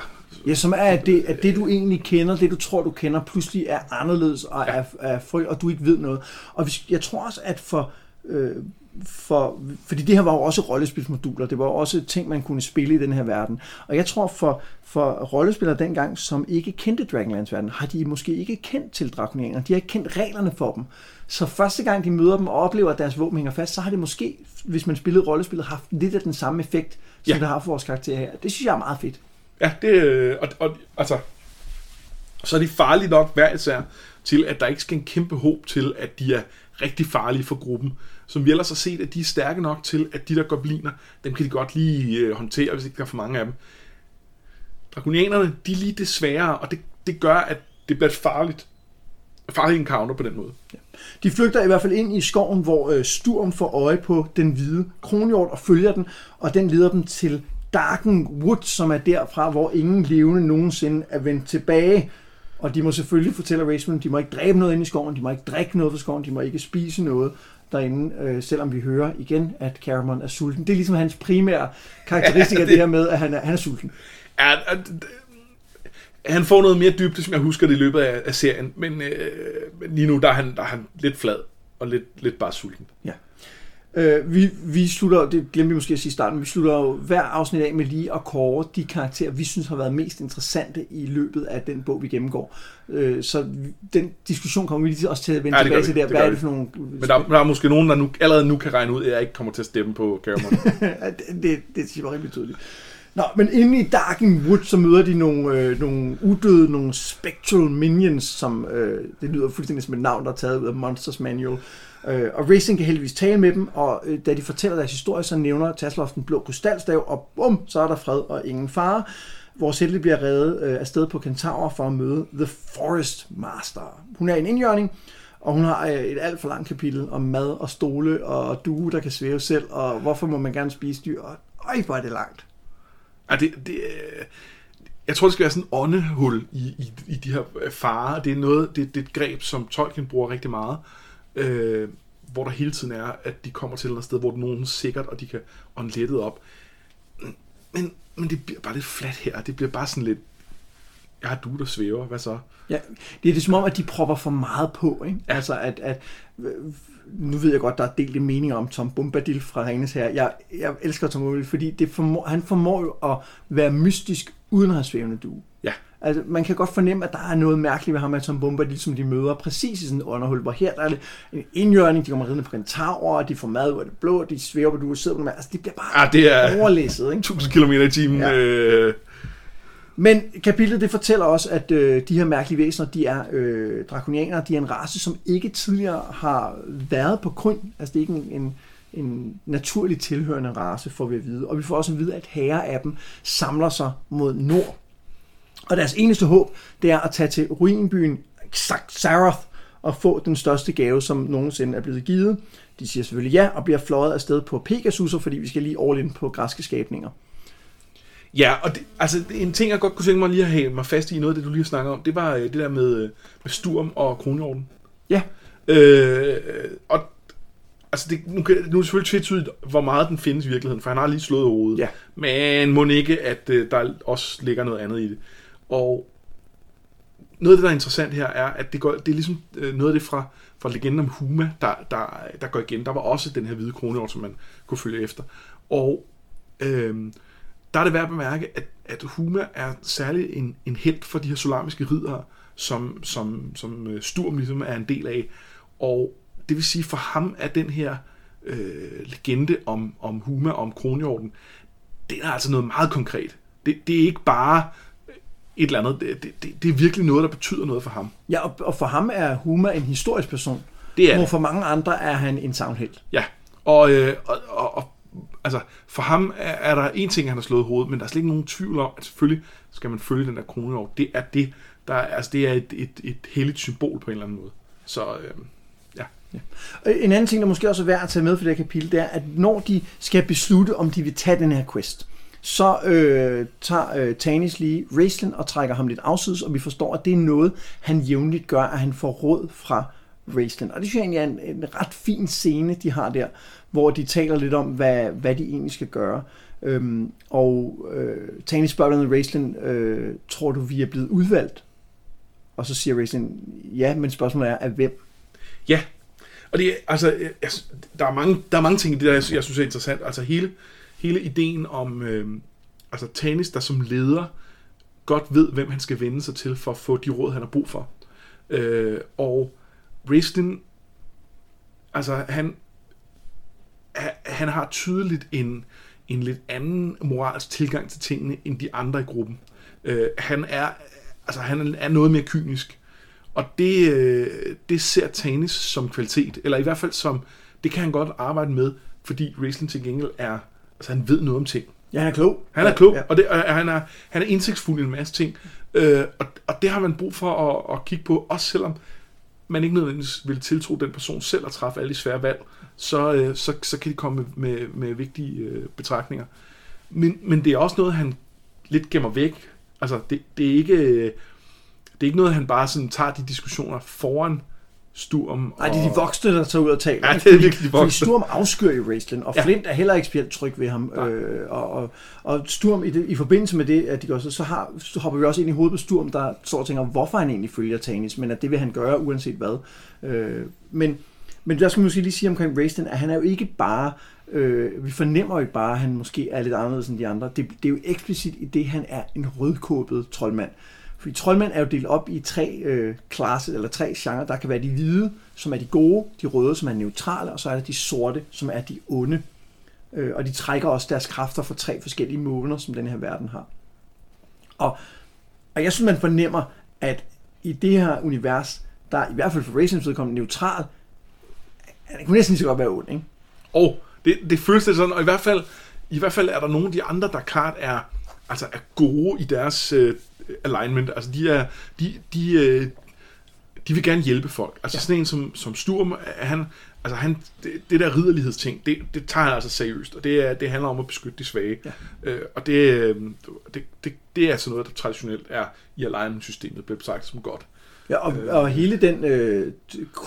Ja, som er, at det, at det, du egentlig kender, det du tror, du kender, pludselig er anderledes og er, er fry, og du ikke ved noget. Og hvis, jeg tror også, at for, øh, for... Fordi det her var jo også rollespilsmoduler, det var jo også ting, man kunne spille i den her verden. Og jeg tror, for, for rollespillere dengang, som ikke kendte Dragonlance verden, har de måske ikke kendt til drakonianer. De har ikke kendt reglerne for dem. Så første gang, de møder dem og oplever, at deres våben hænger fast, så har det måske, hvis man spillede rollespillet, haft lidt af den samme effekt, som ja. det har for vores karakter her. Det synes jeg er meget fedt. Ja, det, øh, og, og, altså, så er de farlige nok hver især til, at der ikke skal en kæmpe håb til, at de er rigtig farlige for gruppen. Som vi ellers har set, at de er stærke nok til, at de der gobliner, dem kan de godt lige øh, håndtere, hvis ikke der er for mange af dem. Drakonianerne, de er lige det sværere, og det, det gør, at det bliver farligt, farlig encounter på den måde. De flygter i hvert fald ind i skoven, hvor øh, Sturm får øje på den hvide kronhjort og følger den, og den leder dem til Darken Wood, som er derfra, hvor ingen levende nogensinde er vendt tilbage. Og de må selvfølgelig fortælle Raceman, de må ikke dræbe noget inde i skoven, de må ikke drikke noget fra skoven, de må ikke spise noget derinde, øh, selvom vi hører igen, at Caramon er sulten. Det er ligesom hans primære karakteristik Ja, af det- det her med, at han er, han er sulten. Ja, han får noget mere dybde, som jeg husker det i løbet af, af serien, men, øh, lige nu der er, han, der er han lidt flad og lidt, lidt bare sulten. Ja. Øh, vi, vi slutter, det glemte vi måske at sige i starten, vi slutter jo hver afsnit af med lige at kåre de karakterer, vi synes har været mest interessante i løbet af den bog, vi gennemgår. Øh, så den diskussion kommer vi lige også til at vende Ja, tilbage vi. til der. Det Hvad er det for nogle... Men der, der er måske nogen, der nu, allerede nu kan regne ud, at jeg ikke kommer til at stemme på. Ja, det, det, det siger mig rimelig tydeligt. Nå, men inde i Darken Wood, så møder de nogle, øh, nogle udøde, nogle spectral minions, som øh, det lyder fuldstændig som et navn, der er taget ud af Monsters Manual. Øh, og Racing kan heldigvis tale med dem, og øh, da de fortæller deres historie, så nævner Tasloff den blå krystalstav, og bum, så er der fred og ingen fare. Vores helte bliver reddet øh, afsted på Kentaur for at møde The Forest Master. Hun er en indjørning, og hun har øh, et alt for langt kapitel om mad og stole og due, der kan svæve selv, og hvorfor må man gerne spise dyr. Og øj, hvor er det langt. Ja, det, det, øh, jeg tror, det skal være sådan en åndehul i, i, i de her farer. Det er, noget, det, det er et greb, som Tolkien bruger rigtig meget, øh, hvor der hele tiden er, at de kommer til et eller andet sted, hvor der er nogen sikkert, og de kan ånde lettet op. Men, men det bliver bare lidt flat her. Det bliver bare sådan lidt... jeg har du, der svæver, hvad så? Ja, det er det som om, at de propper for meget på, ikke? Ja. Altså, at, at nu ved jeg godt, der er delt meninger om Tom Bombadil fra Ringnes her. Jeg, jeg elsker Tom Bombadil, fordi det formår, han formår jo at være mystisk uden at have svævende due. Ja. Altså, man kan godt fornemme, at der er noget mærkeligt ved ham, at Tom Bombadil, som de møder præcis i sådan et underhul, hvor her der er det en indjørning, de kommer ridende på en tower, og de får mad ud af det blå, de svæver på du sidder på dem. Altså, det bliver bare Ja, det er overlæsset, ikke? 1000 km i timen. Ja. Øh, Men kapitlet det fortæller også, at øh, de her mærkelige væsener, de er øh, drakonianere, de er en race, som ikke tidligere har været på grund. Altså det er ikke en, en, en naturlig tilhørende race, får vi at vide. Og vi får også at vide, at herre af dem samler sig mod nord. Og deres eneste håb, det er at tage til ruinbyen Xaroth og få den største gave, som nogensinde er blevet givet. De siger selvfølgelig ja, og bliver fløjet afsted på Pegasus'er, fordi vi skal lige all in på græske skabninger. Ja, og det, altså en ting, jeg godt kunne tænke mig lige at have mig fast i, noget af det, du lige har snakket om, det var øh, det der med, øh, med Sturm og Kronhjorten. Ja, Øh, og altså det, nu, kan, nu er det selvfølgelig tvetydigt, hvor meget den findes i virkeligheden, for han har lige slået hovedet. Ja. Men må ikke, at øh, der også ligger noget andet i det. Og noget af det, der er interessant her, er, at det, går, det er ligesom øh, noget af det fra, fra legenden om Huma, der, der, der går igen. Der var også den her hvide kronhjort, som man kunne følge efter. Og øhm, der er det værd at bemærke, at, at Huma er særlig en, en held for de her solamiske ridere, som, som, som øh, Sturm ligesom er en del af. Og det vil sige, for ham er den her øh, legende om, om Huma, om kronhjorten, det er altså noget meget konkret. Det, det er ikke bare et eller andet, det, det, det, er virkelig noget, der betyder noget for ham. ja og, og for ham er Huma en historisk person. Det er Hvor for mange andre er han en savnhelt. Ja, og, øh, og, og, og altså, for ham er, er der en ting, han har slået hovedet, men der er slet ikke nogen tvivl om, at selvfølgelig skal man følge den der kronhjort. Det er det, der er, altså, det er et, et, et helligt symbol på en eller anden måde. Så øh, ja. Og En anden ting, der måske også er værd at tage med for det her kapitel, det er, at når de skal beslutte, om de vil tage den her quest, så øh, tager øh, Tanis lige Raistlin og trækker ham lidt afsides, og vi forstår, at det er noget, han jævnligt gør, at han får råd fra Raistlin. Og det synes jeg egentlig er en, en ret fin scene, de har der, hvor de taler lidt om, hvad, hvad de egentlig skal gøre. Øhm, og øh, Tanis spørger blandt Raistlin, øh, tror du, vi er blevet udvalgt? Og så siger Raistlin, ja, men spørgsmålet er, af hvem? Ja, og det altså, jeg, der, er mange, der er mange ting i det, der jeg, jeg synes er interessant. Altså hele, hele ideen om øh, altså Tanis, der som leder godt ved, hvem han skal vende sig til for at få de råd, han har brug for. Øh, og Raistlin, altså han, han har tydeligt en, en lidt anden moralsk tilgang til tingene, end de andre i gruppen. Øh, han er altså han er noget mere kynisk. Og det, øh, det ser Tanis som kvalitet, eller i hvert fald som, det kan han godt arbejde med, fordi Riesling til gengæld er, altså han ved noget om ting. Ja, han er klog. Han er klog, ja. og, det, og han, er, han er indsigtsfuld i en masse ting. Øh, og, og det har man brug for at, at kigge på, også selvom man ikke nødvendigvis vil tiltro den person selv at træffe alle de svære valg, så, øh, så, så kan de komme med, med, med vigtige øh, betragtninger. Men, men det er også noget, han lidt gemmer væk. Altså, det, det, er ikke, øh, det er ikke noget, han bare sådan tager de diskussioner foran Sturm. Nej, det er de voksne, der tager ud og taler. Ja, det er Fordi- virkelig de Fordi voksne. Sturm afskyer jo Raistlin, og Ja. Flint er heller ikke specielt tryg ved ham. Nej. Øh, og, og, og Sturm, i, det, i forbindelse med det, at de gør så, så, har, så hopper vi også ind i hovedet på Sturm, der står og tænker, hvorfor han egentlig følger Tanis, men at det vil han gøre, uanset hvad. Øh, men, men der skal man måske lige sige omkring Raistlin, at han er jo ikke bare, øh, vi fornemmer jo ikke bare, at han måske er lidt anderledes end de andre. Det, det er jo eksplicit i det, han er en rødkåbet troldmand. Fordi troldmænd er jo delt op i tre øh, klasser, eller tre genrer. Der kan være de hvide, som er de gode, de røde, som er neutrale, og så er der de sorte, som er de onde. Øh, og de trækker også deres kræfter fra tre forskellige måner, som den her verden har. Og, og jeg synes, man fornemmer, at i det her univers, der er i hvert fald for Racings vedkommende neutral, han kunne næsten lige så godt være ond, ikke? Og det, det føles det sådan, og i hvert fald, i hvert fald er der nogle af de andre, der klart er, altså er gode i deres øh, alignment. Altså de er, de, de, øh, de vil gerne hjælpe folk. Altså ja. sådan en som, som Sturm, han, altså han, det, det der ridderlighedsting, det, det tager han altså seriøst, og det, er, det handler om at beskytte de svage. Ja. Øh, og det, øh, det, det, det er altså noget, der traditionelt er i alignment-systemet, bliver betragtet som godt. Ja, og, og hele den øh,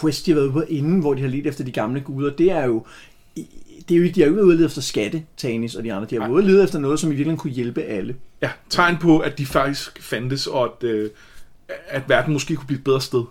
quest, de har været ude på inden, hvor de har let efter de gamle guder, det er jo det er jo ikke, de har jo ikke været ude efter skatte, Tanis og de andre. De har været ude efter noget, som i virkeligheden kunne hjælpe alle. Ja, tegn på, at de faktisk fandtes, og at, øh, at verden måske kunne blive et bedre sted.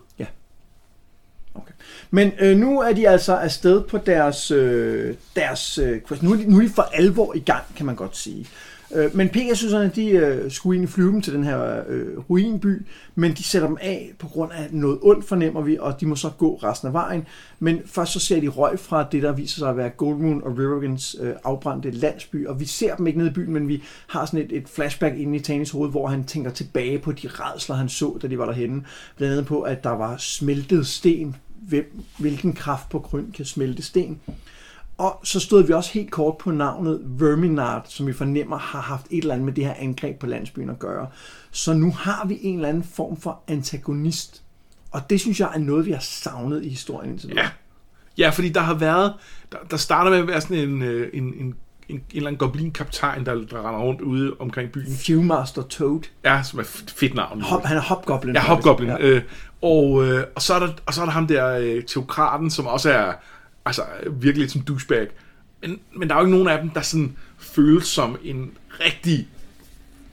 Okay. Men øh, nu er de altså afsted på deres, øh, deres øh. Nu er, de, nu er de for alvor i gang, kan man godt sige. Øh, men Pegasuserne, de øh, skulle egentlig flyve dem til den her øh, ruinby, men de sætter dem af på grund af noget ondt, fornemmer vi, og de må så gå resten af vejen. Men først så ser de røg fra det, der viser sig at være Goldmoon og Rivergans øh, afbrændte landsby, og vi ser dem ikke nede i byen, men vi har sådan et, et flashback inde i Tanis hoved, hvor han tænker tilbage på de redsler, han så, da de var derhenne. Blandt andet på, at der var smeltet sten. Hvem, hvilken kraft på grund kan smelte sten? Og så stod vi også helt kort på navnet Verminard, som vi fornemmer har haft et eller andet med det her angreb på landsbyen at gøre. Så nu har vi en eller anden form for antagonist. Og det synes jeg er noget, vi har savnet i historien indtil videre. Ja. Ja, fordi der har været... Der, der starter med at være sådan en, øh, en, en, en, en eller anden goblin-kaptajn, der, der render rundt ude omkring byen. Viewmaster Toad. Ja, som er fedt navn. Hop, han er hopgoblin. Ja, Hobgoblin. Ja. Øh, og, øh, og, så er der, og så er der ham der, øh, teokraten, som også er altså, virkelig lidt som douchebag. Men, men der er jo ikke nogen af dem, der sådan føles som en rigtig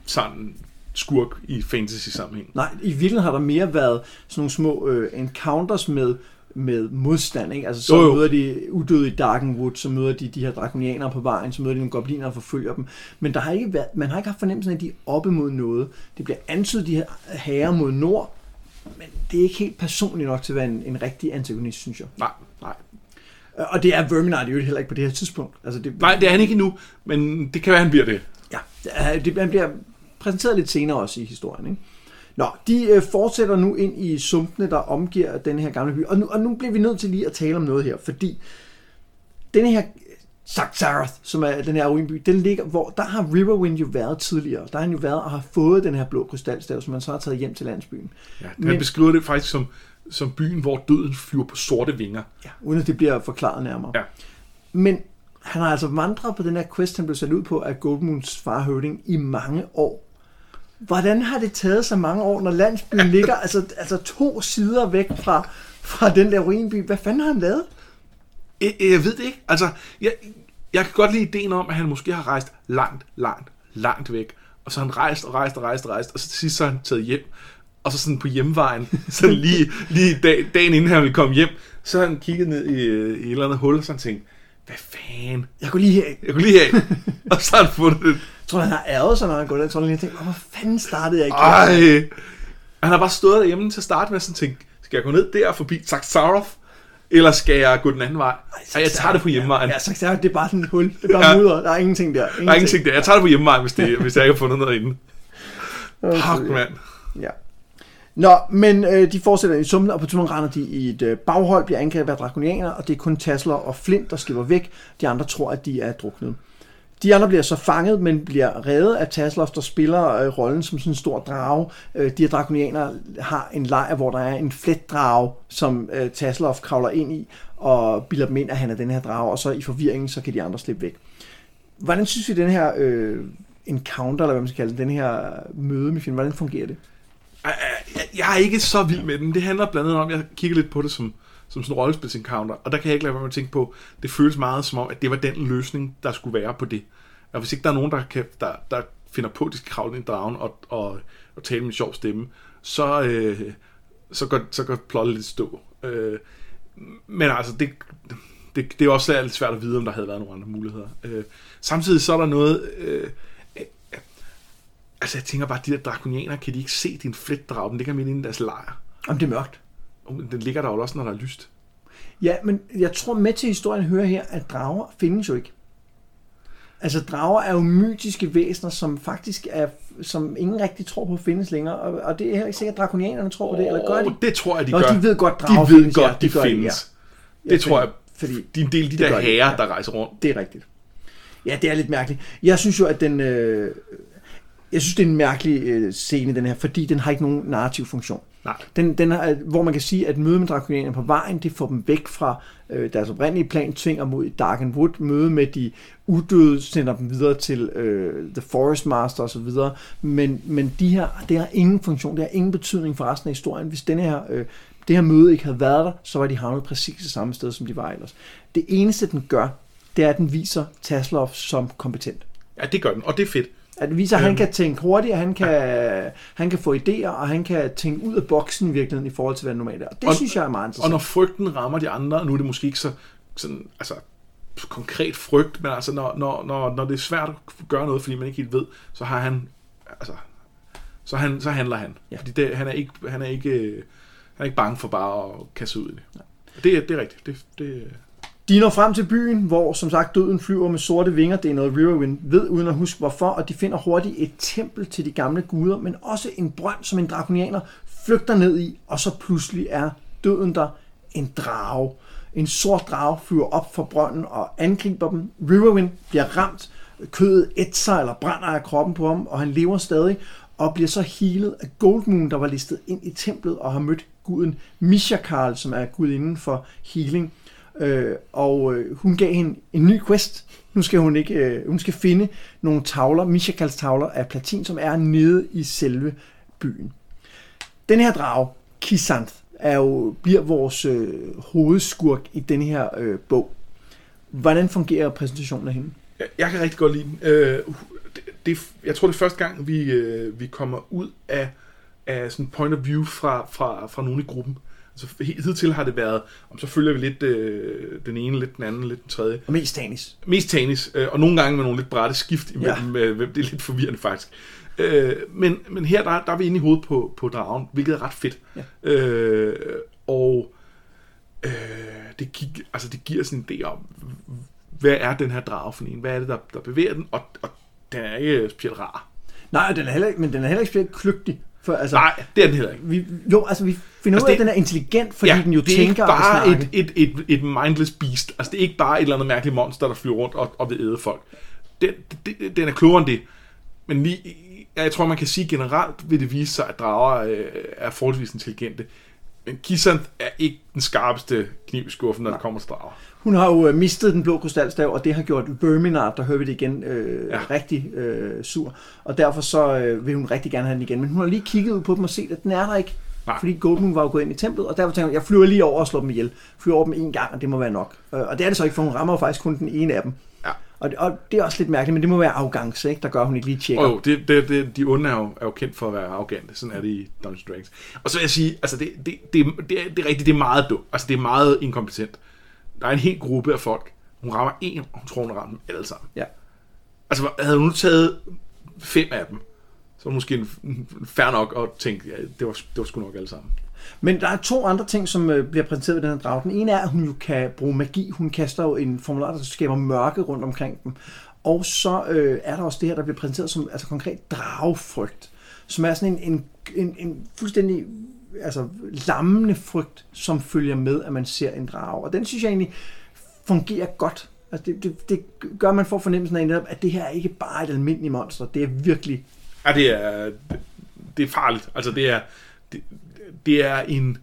sådan skurk i fantasy-sammenhæng. Nej, i virkeligheden har der mere været sådan nogle små øh, encounters med, med modstand. Ikke? Altså, så Jo, jo. møder de udøde i Darkenwood, så møder de de her drakonianere på vejen, så møder de nogle gobliner og forfølger dem. Men der har ikke været, man har ikke haft fornemmelsen af, at de er oppe mod noget. Det bliver antydet, de her herrer mod nord, men det er ikke helt personligt nok til at være en, en rigtig antagonist, synes jeg. Nej, Og det er Verminard jo heller ikke på det her tidspunkt. Altså, det, Nej, det er han ikke endnu, men det kan være, han bliver det. Ja, det, han bliver præsenteret lidt senere også i historien. Ikke? Nå, de øh, fortsætter nu ind i sumpene, der omgiver den her gamle by. Og nu, og nu bliver vi nødt til lige at tale om noget her, fordi den her Saxarath, som er den her ruinby, den ligger, hvor der har Riverwind jo været tidligere. Der har han jo været og har fået den her blå krystalstav, som man så har taget hjem til landsbyen. Ja, han Men... beskriver det faktisk som, som byen, hvor døden flyver på sorte vinger. Ja, uden at det bliver forklaret nærmere. Ja. Men han har altså vandret på den her quest, han blev sat ud på af Goldmoons far Høvding i mange år. Hvordan har det taget så mange år, når landsbyen ligger altså, altså to sider væk fra, fra den der ruinby? Hvad fanden har han lavet? Jeg, jeg ved det ikke. Altså, jeg, jeg kan godt lide ideen om, at han måske har rejst langt, langt, langt væk. Og så har han rejst og rejst og rejst og rejst, og så til sidst så har han taget hjem. Og så sådan på hjemvejen, så lige, lige dag, dagen inden han ville komme hjem, så han kigget ned i, øh, i et eller andet hul, og så han tænkt, hvad fanden? Jeg kunne lige her. Jeg kunne lige have. og så har han fundet det. Jeg tror, han har ærget sig, når han går der. Jeg tror, han lige tænkt, "Åh, hvor fanden startede jeg ikke? Ej. Han har bare stået derhjemme til at starte med og sådan tænkt, skal jeg gå ned der forbi Saxaroth, eller skal jeg gå den anden vej? Ej, jeg tager det på hjemvejen. Ja, Saxarath, det er bare sådan et hul. Det er bare Ja. mudder. Der er ingenting der. Der er ingenting der. Jeg tager det på hjemmevejen, hvis, det, hvis jeg ikke har fundet noget inde. Fuck, mand. Ja. Nå, men øh, de fortsætter i summen, og på turen render de i et øh, baghold, bliver angrebet af drakonianer, og det er kun Tasler og Flint, der slipper væk. De andre tror, at de er druknet. De andre bliver så fanget, men bliver reddet af Tasloff, der spiller øh, rollen som sådan en stor drage. Øh, de her drakonianer har en lejr, hvor der er en fletdrage, som øh, Tasloff kravler ind i, og bilder dem ind, at han er den her drage, og så i forvirringen, så kan de andre slippe væk. Hvordan synes vi, den her øh, encounter, eller hvad man skal kalde den, den her øh, møde med filmen, hvordan fungerer det? Jeg, jeg, er ikke så vild med den. Det handler blandt andet om, at jeg kigger lidt på det som, som sådan en rollespils-encounter, og der kan jeg ikke lade være med at tænke på, det føles meget som om, at det var den løsning, der skulle være på det. Og hvis ikke der er nogen, der, kan, der, der finder på, at de skal kravle ind i dragen og, og, og tale med en sjov stemme, så, øh, så, går, så går plottet lidt stå. Øh, men altså, det, det, det er også lidt svært at vide, om der havde været nogle andre muligheder. Øh, samtidig så er der noget... Øh, altså, jeg tænker bare, de der drakonianer, kan de ikke se din fletdrag? Den ligger midt inde i deres lejr. Om det er mørkt. Og Den ligger der jo også, når der er lyst. Ja, men jeg tror med til historien hører her, at drager findes jo ikke. Altså drager er jo mytiske væsener, som faktisk er, som ingen rigtig tror på findes længere, og, og det er heller ikke sikkert, at drakonianerne tror på det, eller gør de? Det tror jeg, de Nå, gør. de ved godt, drager de ved findes, godt, ja, de de, findes. Ja, Det tror jeg, fordi de er en del af de der herrer, ja. der rejser rundt. det er rigtigt. Ja, det er lidt mærkeligt. Jeg synes jo, at den... Øh, jeg synes, det er en mærkelig øh, scene, den her, fordi den har ikke nogen narrativ funktion. Nej. Den, den har, hvor man kan sige, at møde med drakonianerne på vejen, det får dem væk fra øh, deres oprindelige plan, tvinger mod Dark and Wood, møde med de udøde, sender dem videre til øh, The Forest Master osv., men, men de her, det har ingen funktion, det har ingen betydning for resten af historien. Hvis denne her, øh, det her møde ikke havde været der, så var de havnet præcis det samme sted, som de var ellers. Det eneste, den gør, det er, at den viser Taslov som kompetent. Ja, det gør den, og det er fedt. At viser, at han Øhm. kan tænke hurtigt, han kan, han kan få idéer, og han kan tænke ud af boksen i virkeligheden i forhold til, hvad det normalt er. Og det Og- synes jeg er meget Og interessant. når frygten rammer de andre, og nu er det måske ikke så sådan, altså, konkret frygt, men altså når, når, når, når det er svært at gøre noget, fordi man ikke helt ved, så har han, altså, så, han, så handler han. Ja. Ja. Fordi det, han, er ikke, han, er ikke, øh, han er ikke bange for bare at kaste ud i det. Det, er- det er rigtigt. Det, det, de når frem til byen, hvor som sagt døden flyver med sorte vinger. Det er noget Riverwind ved, uden at huske hvorfor. Og de finder hurtigt et tempel til de gamle guder, men også en brønd, som en drakonianer flygter ned i. Og så pludselig er døden der en drage. En sort drage flyver op fra brønden og angriber dem. Riverwind bliver ramt. Kødet ætser eller brænder af kroppen på ham, og han lever stadig og bliver så healet af Goldmoon, der var listet ind i templet og har mødt guden Mishakal, som er gudinden for healing. Øh, og øh, hun gav hende en ny quest. Nu skal hun ikke, øh, hun skal finde nogle tavler, Michakals tavler af platin, som er nede i selve byen. Den her drage, Kisanth, er jo, bliver vores øh, hovedskurk i den her øh, bog. Hvordan fungerer præsentationen af hende? jeg, jeg kan rigtig godt lide den. Øh, det, det, jeg tror, det er første gang, vi, øh, vi kommer ud af, af sådan point of view fra, fra, fra nogen i gruppen. Altså, hidtil har det været, om så følger vi lidt øh, den ene, lidt den anden, lidt den tredje. Og mest Tanis. Mest Tanis, øh, og nogle gange med nogle lidt brætte skift imellem, ja. øh, hvem- det er lidt forvirrende faktisk. Øh, men, men her, der, der er vi inde i hovedet på, på dragen, hvilket er ret fedt. Ja. Øh, og øh, det, gik, altså, det giver sådan en idé om, hvad er den her drage for en? Hvad er det, der, der bevæger den? Og, og den er ikke specielt rar. Nej, den er heller, ikke- men den er heller ikke specielt kløgtig. For, altså, Nej, det er den heller ikke. Vi, jo, altså vi finder Altså, ud af, at den er intelligent, fordi den jo det er tænker ikke bare et, et, et, et mindless beast. Altså, det er ikke bare et eller andet mærkeligt monster, der flyver rundt og, og vil æde folk. Den, det, den er klogere end det. Men lige, jeg tror, man kan sige generelt, vil det vise sig, at drager øh, er forholdsvis intelligente. Men Kisanth er ikke den skarpeste kniv i skuffen, når det kommer til drager. Hun har jo øh, mistet den blå krystalstav, og det har gjort Verminard, der hører vi det igen, øh, ja. Rigtig øh, sur. Og derfor så øh, vil hun rigtig gerne have den igen. Men hun har lige kigget ud på dem og set, at den er der ikke. Nej. Nej. Fordi Goldmoon var jo gået ind i templet, og derfor tænker jeg, jeg flyver lige over og slår dem ihjel. Flyver over dem en gang, og det må være nok. Øh, og det er det så ikke, for hun rammer jo faktisk kun den ene af dem. Og det, og det er også lidt mærkeligt, men det må være arrogance, ikke? der gør, at hun ikke lige tjekker. Jo, det, det, det, de onde er jo, er jo kendt for at være arrogante. Sådan er det i Dungeons Dragons. Og så vil jeg sige, altså det, det, det, det, er, det er rigtigt, det er meget dumt. Altså det er meget inkompetent. Der er en hel gruppe af folk. Hun rammer en, og hun tror, hun ramt dem alle sammen. Ja. Altså havde hun nu taget fem af dem, så måske en, fair nok at tænke, ja, det var, det var sgu nok alle sammen. Men der er to andre ting, som øh, bliver præsenteret ved den her drage. Den ene er, at hun jo kan bruge magi. Hun kaster jo en formular, der skaber mørke rundt omkring dem. Og så øh, er der også det her, der bliver præsenteret som altså konkret dragefrygt, som er sådan en, en, en, en fuldstændig altså, lammende frygt, som følger med, at man ser en drage. Og den synes jeg egentlig fungerer godt. Altså det, det, det gør, at man får fornemmelsen af, netop, at det her er ikke bare et almindeligt monster. Det er virkelig... Ja, det er, det er farligt. Altså det er, det, det er en,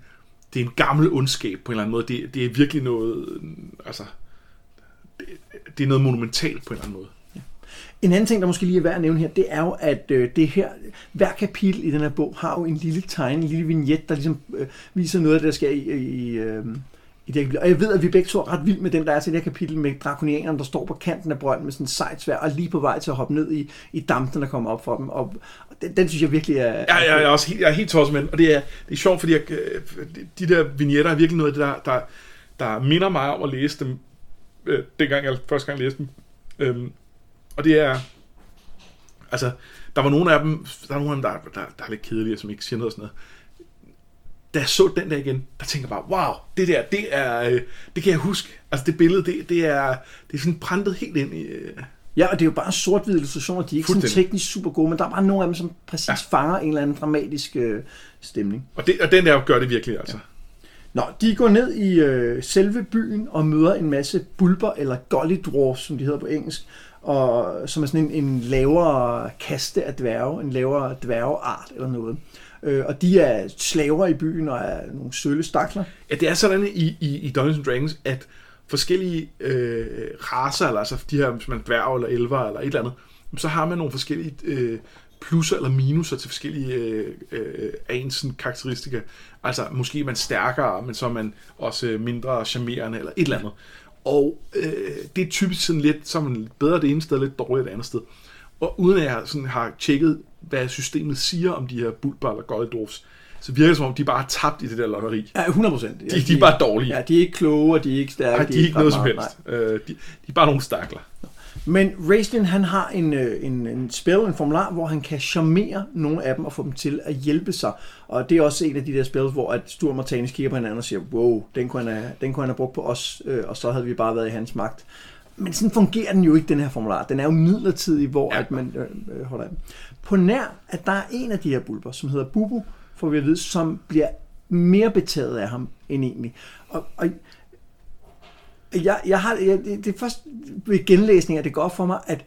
det er en gammel ondskab på en eller anden måde. Det, det er virkelig noget, altså, det, det er noget monumentalt på en eller anden måde. En anden ting, der måske lige er værd at nævne her, det er jo, at øh, det her, hver kapitel i den her bog har jo en lille tegning, en lille vignet, der ligesom øh, viser noget af det, der sker i, i, øh, i det her kapitel. Og jeg ved, at vi begge to er ret vilde med den, der er til det her kapitel med drakonianerne, der står på kanten af brønden med sådan en sejt svær, og lige på vej til at hoppe ned i, i dampen, der kommer op for dem. Og den, den, synes jeg virkelig er... Ja, jeg, jeg er også helt, jeg er helt tosset med den, og det er, det er sjovt, fordi jeg, øh, de der vignetter er virkelig noget af det, der, der, der minder mig om at læse dem, øh, dengang jeg første gang læste dem. Øhm, og det er, altså, der var nogle af dem, der er nogle af dem, der, der, der er lidt kedelige, som ikke siger noget og sådan noget. Da jeg så den der igen, der tænker jeg bare, wow, det der, det er, øh, det kan jeg huske. Altså det billede, det, det er, det er sådan printet helt ind i, øh, Ja, og det er jo bare sort-hvide illustrationer. De er ikke sådan teknisk super gode, men der er bare nogle af dem, som præcis ja. fanger en eller anden dramatisk øh, stemning. og, det, og den der gør det virkelig, altså. Nå, de går ned i øh, selve byen og møder en masse bulber, eller golly dwarfs, som de hedder på engelsk, og som er sådan en, en lavere kaste af dværge, en lavere dværgeart eller noget. Øh, og de er slaver i byen og er nogle sølle stakler. Ja, det er sådan i, i, i Dungeons Dragons, at forskellige øh, raser, eller altså de her, hvis man er dværg eller elver eller et eller andet, så har man nogle forskellige øh, plusser eller minuser til forskellige øh, øh, af ens karakteristika. Altså, måske er man stærkere, men så er man også øh, mindre charmerende eller et eller andet. Og øh, det er typisk sådan lidt, så er man lidt bedre det ene sted, lidt dårligere det andet sted. Og uden at jeg sådan har tjekket, hvad systemet siger om de her bulber eller Goldorfs, så virker det som om, de bare er tabt i det der lotteri. Ja, 100 procent. De, de er bare dårlige. Ja, de er ikke kloge, og de er ikke stærke. Nej, de er ikke noget som helst. Øh, de, de er bare nogle stakler. Men Raistlin, han har en, øh, en, en spil, en formular, hvor han kan charmere nogle af dem og få dem til at hjælpe sig. Og det er også en af de der spil, hvor at Sturm og Tanis kigger på hinanden og siger, wow, den kunne han have, den kunne han have brugt på os, øh, og så havde vi bare været i hans magt. Men sådan fungerer den jo ikke, den her formular. Den er jo midlertidig, hvor Ja. ja. at man øh, øh, holder af. På nær, at der er en af de her bulber, som hedder Bubu, får vi at vide, som bliver mere betaget af ham end egentlig. Og, og jeg, jeg har, jeg, det, det er først ved genlæsning, at det går op for mig, at,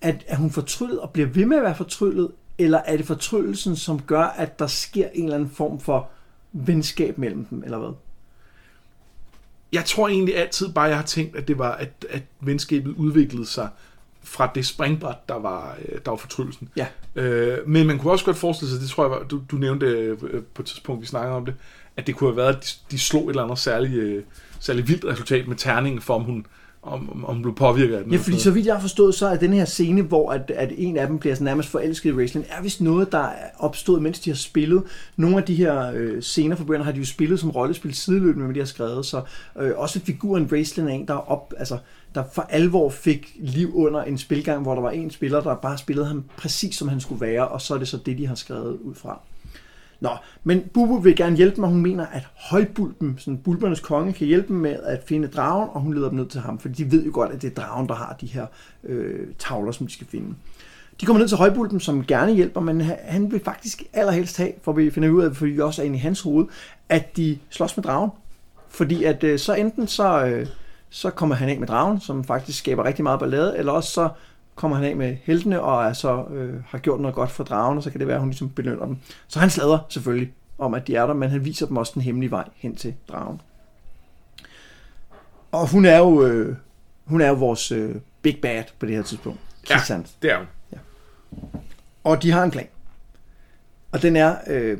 at er hun fortryllet og bliver ved med at være fortryllet, eller er det fortryllelsen, som gør, at der sker en eller anden form for venskab mellem dem, eller hvad? Jeg tror egentlig altid bare, jeg har tænkt, at det var, at, at venskabet udviklede sig fra det springbræt, der var, øh, der var fortryllelsen. Ja. Øh, men man kunne også godt forestille sig, det tror jeg, var, du, du nævnte øh, på et tidspunkt, vi snakkede om det, at det kunne have været, at de, de slog et eller andet særligt, øh, særligt vildt resultat med terningen, for om hun, om, om, om hun blev påvirket af den. Ja, fordi så vidt jeg har forstået, så er den her scene, hvor at, at en af dem bliver sådan nærmest forelsket i Raistlin, er vist noget, der er opstået, mens de har spillet. Nogle af de her øh, scener for har de jo spillet som rollespil sideløbende med, de har skrevet, så øh, også figuren Raistlin er en, der, op, altså, der for alvor fik liv under en spilgang, hvor der var en spiller, der bare spillede ham præcis som han skulle være, og så er det så det, de har skrevet ud fra. Nå, men Bubu vil gerne hjælpe mig. Hun mener, at højbulben, sådan bulbernes konge, kan hjælpe dem med at finde dragen, og hun leder dem ned til ham, fordi de ved jo godt, at det er dragen, der har de her øh, tavler, som de skal finde. De kommer ned til højbulben, som gerne hjælper, men han vil faktisk allerhelst have, for vi finder ud af, fordi vi også er inde i hans hoved, at de slås med dragen. Fordi at øh, så enten så, øh, så kommer han af med dragen, som faktisk skaber rigtig meget ballade, eller også så kommer han af med heltene og er så, øh, har gjort noget godt for dragen, og så kan det være, at hun ligesom belønner dem. Så han slader selvfølgelig om, at de er der, men han viser dem også den hemmelige vej hen til dragen. Og hun er jo, øh, hun er jo vores øh, big bad på det her tidspunkt. Ja. Kissant. Det er hun. Og de har en plan. Og den er... Øh,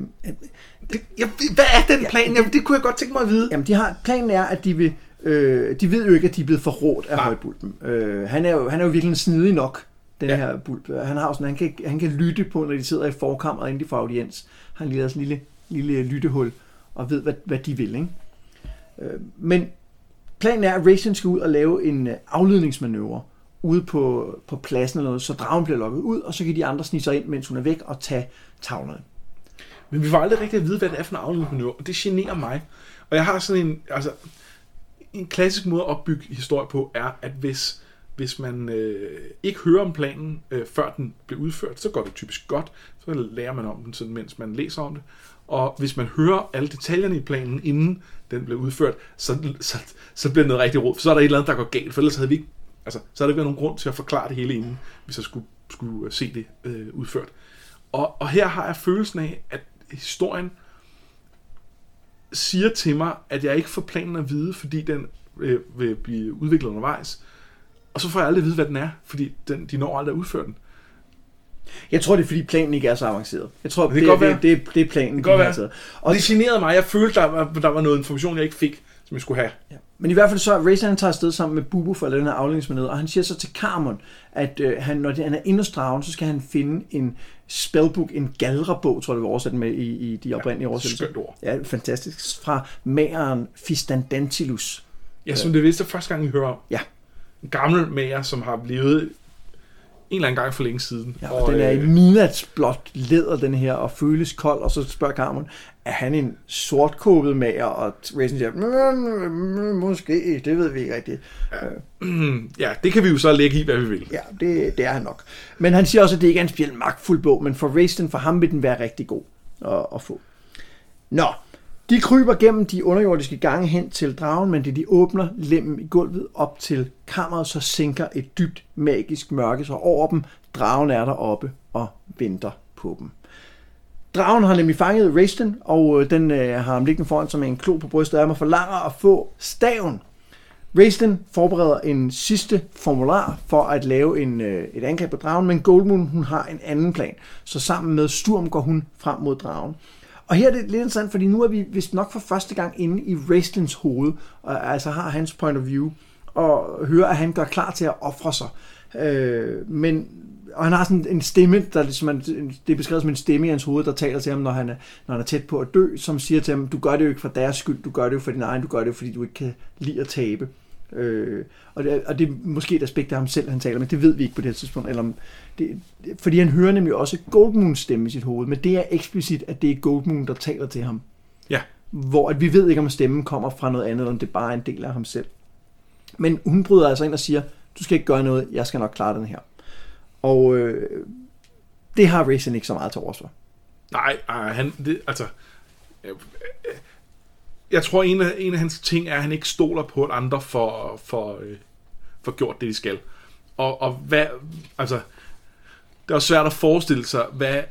Det, jeg, hvad er den plan? Jamen, det kunne jeg godt tænke mig at vide. Jamen, de har, planen er, at de vil... Øh, de ved jo ikke, at de er blevet forrådt af Nej. højbulben. Øh, han, er jo, han er jo virkelig snidig nok, den Ja. her bulb. Han, har sådan, han, kan, han kan lytte på, når de sidder i forkammeret, inden de får audiens. Han lige sådan en lille, lille lyttehul, og ved, hvad, hvad de vil. Ikke? Øh, men planen er, at Raisin skal ud og lave en øh, afledningsmanøvre ude på, på pladsen eller noget, så dragen bliver lukket ud, og så kan de andre snige sig ind, mens hun er væk, og tage tavlerne. Men vi får aldrig rigtig at vide, hvad det er for en afledningsmanøvre, og det generer mig. Og jeg har sådan en, altså, en klassisk måde at opbygge historie på, er, at hvis, hvis man øh, ikke hører om planen, øh, før den bliver udført, så går det typisk godt. Så lærer man om den, sådan, mens man læser om det. Og hvis man hører alle detaljerne i planen, inden den bliver udført, så, så, så bliver det noget rigtig råd. For så er der et eller andet, der går galt, for ellers havde vi ikke, altså, så havde der ikke været nogen grund til at forklare det hele inden, hvis jeg skulle, skulle øh, se det øh, udført. Og, og her har jeg følelsen af, at historien siger til mig, at jeg ikke får planen at vide, fordi den øh, vil blive udviklet undervejs. Og så får jeg aldrig at vide, hvad den er, fordi den, de når aldrig at udføre den. Jeg tror, det er, fordi planen ikke er så avanceret. Jeg tror, det, det, det, det, det er planen, Det de kan godt være. Og, det generede mig. Jeg følte, der var, der var noget information, jeg ikke fik, som jeg skulle have. ja. Men i hvert fald så, Raisin han tager afsted sammen med Bubu for at lave den her afledningsmanøvre, og han siger så til Carmon, at øh, han, når han er inde hos dragen, så skal han finde en spellbook, en galrebog, tror jeg, det var oversat med i, i de oprindelige oversættelser. Skønt ord. Ja, fantastisk. Fra mageren Fistandantilus. Ja, som det vidste første gang, vi hører om. Ja. En gammel mager, som har levet en eller anden gang for længe siden. Ja, og, og den er i øh, midnatsblåt læder, den her, og føles kold, og så spørger Carmen, er han en sortkåbet mager? Og Raisin siger, "Mm, mm, måske, det ved vi ikke rigtigt. ja, det kan vi jo så lægge i, hvad vi vil. Ja, det, det er han nok. Men han siger også, at det ikke er en specielt magtfuld bog, men for Raisin, for ham vil den være rigtig god at, at få. Nå, de kryber gennem de underjordiske gange hen til dragen, men det de åbner lemmen i gulvet op til kammeret, så sænker et dybt magisk mørke så over dem. Dragen er deroppe og venter på dem. Dragen har nemlig fanget Raisten, og øh, den øh, har ham liggende foran som en klo på brystet af mig forlanger at få staven. Raisten forbereder en sidste formular for at lave en, øh, et angreb på dragen, men Goldmoon hun har en anden plan. Så sammen med Sturm går hun frem mod dragen. Og her er det lidt interessant, fordi nu er vi vist nok for første gang inde i Raistlins hoved, og altså har hans point of view, og hører, at han gør klar til at ofre sig. Øh, men og han har sådan en stemme, der ligesom er, det er beskrevet som en stemme i hans hoved, der taler til ham, når han, er, når han er tæt på at dø, som siger til ham, du gør det jo ikke for deres skyld, du gør det jo for din egen, du gør det jo, fordi du ikke kan lide at tabe. Øh, og, det, og det er måske et aspekt af ham selv, han taler men det ved vi ikke på det her tidspunkt. Eller om det, fordi han hører nemlig også Goldmoons stemme i sit hoved, men det er eksplicit, at det er Goldmoon, der taler til ham. Ja. Hvor at vi ved ikke, om stemmen kommer fra noget andet, eller om det bare er en del af ham selv. Men hun bryder altså ind og siger, du skal ikke gøre noget, jeg skal nok klare den her. Og øh, det har Racing ikke så meget til for. Nej, øh, han, det, altså, øh, jeg tror, en af, en af hans ting er, at han ikke stoler på, at andre får, for, øh, for gjort det, de skal. Og, og hvad, altså, det er også svært at forestille sig, hvad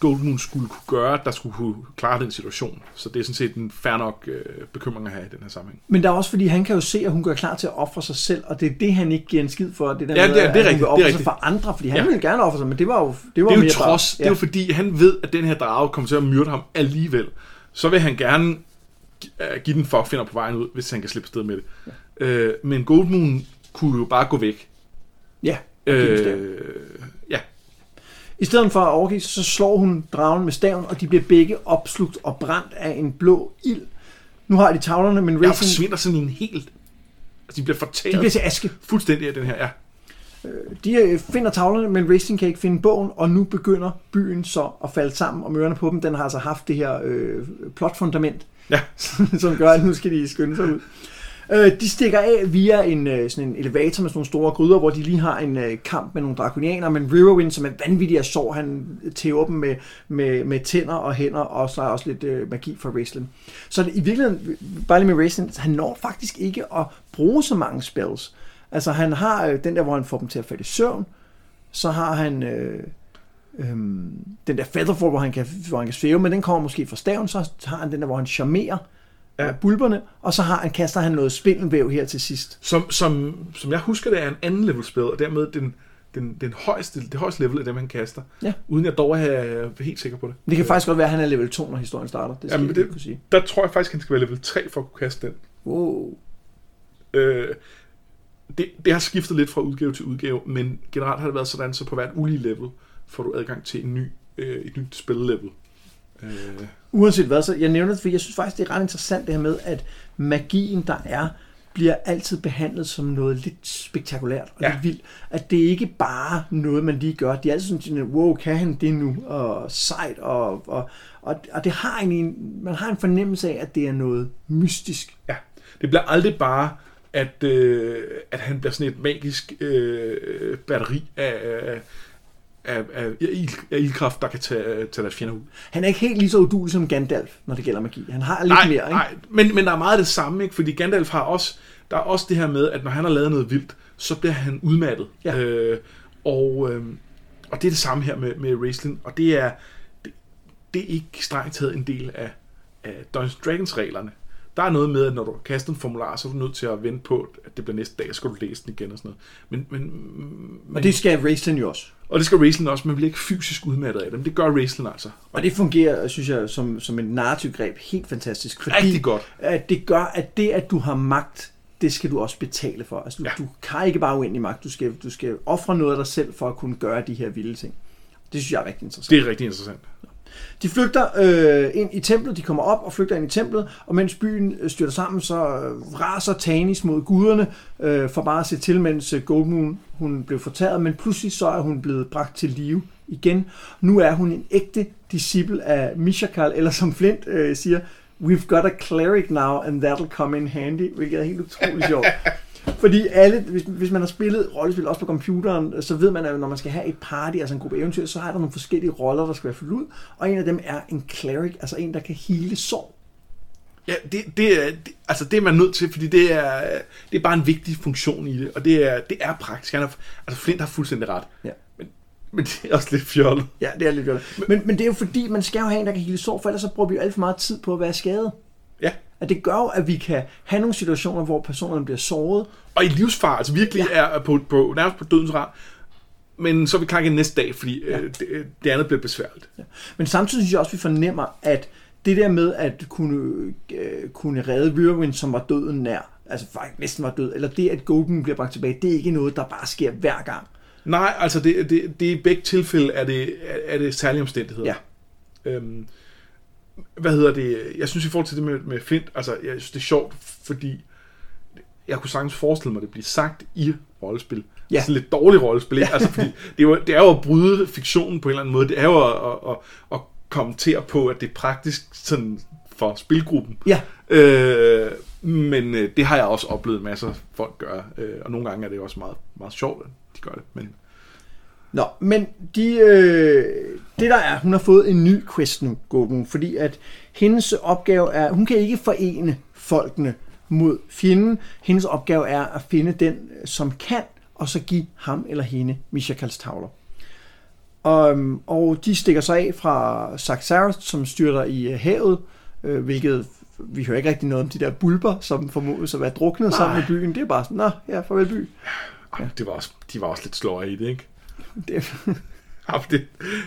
Goldmoon skulle kunne gøre, der skulle kunne klare den situation. Så det er sådan set en fair nok øh, bekymring at have i den her sammenhæng. Men der er også fordi, han kan jo se, at hun gør klar til at ofre sig selv, og det er det, han ikke giver en skid for. Det der ja, med, det er, det er rigtigt. Det er rigtigt. for andre, fordi han ja. ville gerne ofre sig, men det var jo Det, var det er jo trods, bare, ja. det er jo fordi, han ved, at den her drage kommer til at myrde ham alligevel. Så vil han gerne give den fuckfinder på vejen ud, hvis han kan slippe sted med det. Ja. Uh, men Goldmoon kunne jo bare gå væk. Ja. Øh, ja. I stedet for at overgive så slår hun dragen med staven, og de bliver begge opslugt og brændt af en blå ild. Nu har de tavlerne, men Racing... Ja, forsvinder sådan en helt... Altså, de bliver fortæret. De bliver til aske. Fuldstændig af den her, ja. Øh, de øh, finder tavlerne, men Racing kan ikke finde bogen, og nu begynder byen så at falde sammen, og mørerne på dem, den har altså haft det her øh, plotfundament, ja. som gør, at nu skal de skynde sig ud. Øh, de stikker af via en, øh, sådan en elevator med sådan nogle store gryder, hvor de lige har en øh, kamp med nogle drakonianer, men Riverwind, som er vanvittig af sår, han tæver dem med, med, med tænder og hænder, og så er også lidt øh, magi for Raistlin. Så i virkeligheden, bare lige med Raistlin, han når faktisk ikke at bruge så mange spells. Altså han har øh, den der, hvor han får dem til at falde i søvn, så har han... Øh, øhm, den der featherfall, hvor han kan, hvor han kan svæve, men den kommer måske fra staven, så har han den der, hvor han charmerer, ja. bulberne, og så har han, kaster han noget spindelvæv her til sidst. Som, som, som jeg husker, det er en anden level spil, og dermed den, den, den højeste, det højeste level af dem, han kaster. Ja. Uden jeg dog er helt sikker på det. Det kan faktisk godt være, at han er level 2, når historien starter. Det skal Jamen, det, kunne sige. Der tror jeg faktisk, han skal være level 3 for at kunne kaste den. Wow. Øh, det, det har skiftet lidt fra udgave til udgave, men generelt har det været sådan, så på hvert ulige level får du adgang til en ny, øh, et nyt spillelevel. Øh. Uanset hvad, så jeg nævner det, for jeg synes faktisk, det er ret interessant det her med, at magien, der er, bliver altid behandlet som noget lidt spektakulært og ja. lidt vildt. At det ikke bare noget, man lige gør. De er altid sådan, wow, kan han det nu? Og sejt. Og, og, og, og det har en, man har en fornemmelse af, at det er noget mystisk. Ja, det bliver aldrig bare, at, øh, at han bliver sådan et magisk øh, batteri af, af, af, af, af ildkraft, der kan tage, tage deres fjender ud. Han er ikke helt lige så udulig som Gandalf, når det gælder magi. Han har lidt nej, mere, ikke? Nej, men, men der er meget det samme, ikke? fordi Gandalf har også, der er også det her med, at når han har lavet noget vildt, så bliver han udmattet. Ja. Øh, og, øh, og det er det samme her med, med Raistlin, og det er, det, det er ikke strengt taget en del af, af Dungeons Dragons reglerne. Der er noget med, at når du kaster en formular, så er du nødt til at vente på, at det bliver næste dag, så skal du læse den igen og sådan noget. Men, men, men, og det skal Raistlin jo også. Og det skal Raistlin også, men bliver ikke fysisk udmattet af dem. Det gør Raistlin altså. Og det fungerer, synes jeg, som, som en narrativ greb helt fantastisk. Fordi Rigtig godt. At det gør, at det, at du har magt, det skal du også betale for. Altså, du, ja. du kan ikke bare uendelig magt. Du skal, du skal ofre noget af dig selv for at kunne gøre de her vilde ting. Det synes jeg er rigtig interessant. Det er rigtig interessant. De flygter øh, ind i templet, de kommer op og flygter ind i templet, og mens byen øh, styrter sammen, så øh, raser Tanis mod guderne øh, for bare at se til, mens øh, Goldmoon hun blev fortæret, men pludselig så er hun blevet bragt til live igen. Nu er hun en ægte disciple af Mishakal, eller som Flint øh, siger, We've got a cleric now, and that'll come in handy, hvilket er helt utroligt sjovt. Fordi alle, hvis, hvis man har spillet rollespil også på computeren, så ved man, at når man skal have et party, altså en gruppe eventyr, så er der nogle forskellige roller, der skal være fyldt ud. Og en af dem er en cleric, altså en, der kan hele sår. Ja, det, det, er, det, altså det er man nødt til, fordi det er, det er bare en vigtig funktion i det, og det er, det er praktisk. Han er, altså Flint har fuldstændig ret. Ja. Men, men det er også lidt fjollet. Ja, det er lidt fjollet. Men, men det er jo fordi, man skal jo have en, der kan hele sår, for ellers så bruger vi jo alt for meget tid på at være skadet. Ja. At det gør jo, at vi kan have nogle situationer, hvor personerne bliver såret. Og i livsfar, altså virkelig ja. er på, på, nærmest på dødens rand. Men så er vi klar næste dag, fordi ja. øh, det, det andet bliver besværligt. Ja. Men samtidig synes jeg også, at vi fornemmer, at det der med at kunne, øh, kunne redde Riverwind, som var døden nær, altså faktisk næsten var død, eller det, at Golden bliver bragt tilbage, det er ikke noget, der bare sker hver gang. Nej, altså det, det, det i begge tilfælde er det, er det særlige omstændigheder. Ja. Øhm, hvad hedder det? Jeg synes i forhold til det med, med Flint, altså jeg synes det er sjovt, fordi jeg kunne sagtens forestille mig, at det bliver sagt i rollespil. Ja. Sådan lidt dårligt rollespil, ikke? altså fordi det er, jo, det er jo at bryde fiktionen på en eller anden måde. Det er jo at, at, at, at kommentere på, at det er praktisk sådan for spilgruppen. Ja, Øh, men øh, det har jeg også oplevet masser af folk gøre, øh, og nogle gange er det også meget, meget sjovt, at de gør det. Men Nå, men de, øh, det der er, hun har fået en ny quest nu, Gogun, fordi at hendes opgave er, hun kan ikke forene folkene mod fjenden. Hendes opgave er at finde den, som kan, og så give ham eller hende Mishakals tavler. Um, og de stikker sig af fra Saxaros, som styrter i øh, havet, øh, hvilket vi hører ikke rigtig noget om de der bulber, som formodes at være druknet sammen med byen. Det er bare sådan, nå, ja, farvel by. ja. det var også, de var også lidt sløje i det, ikke? Det, det,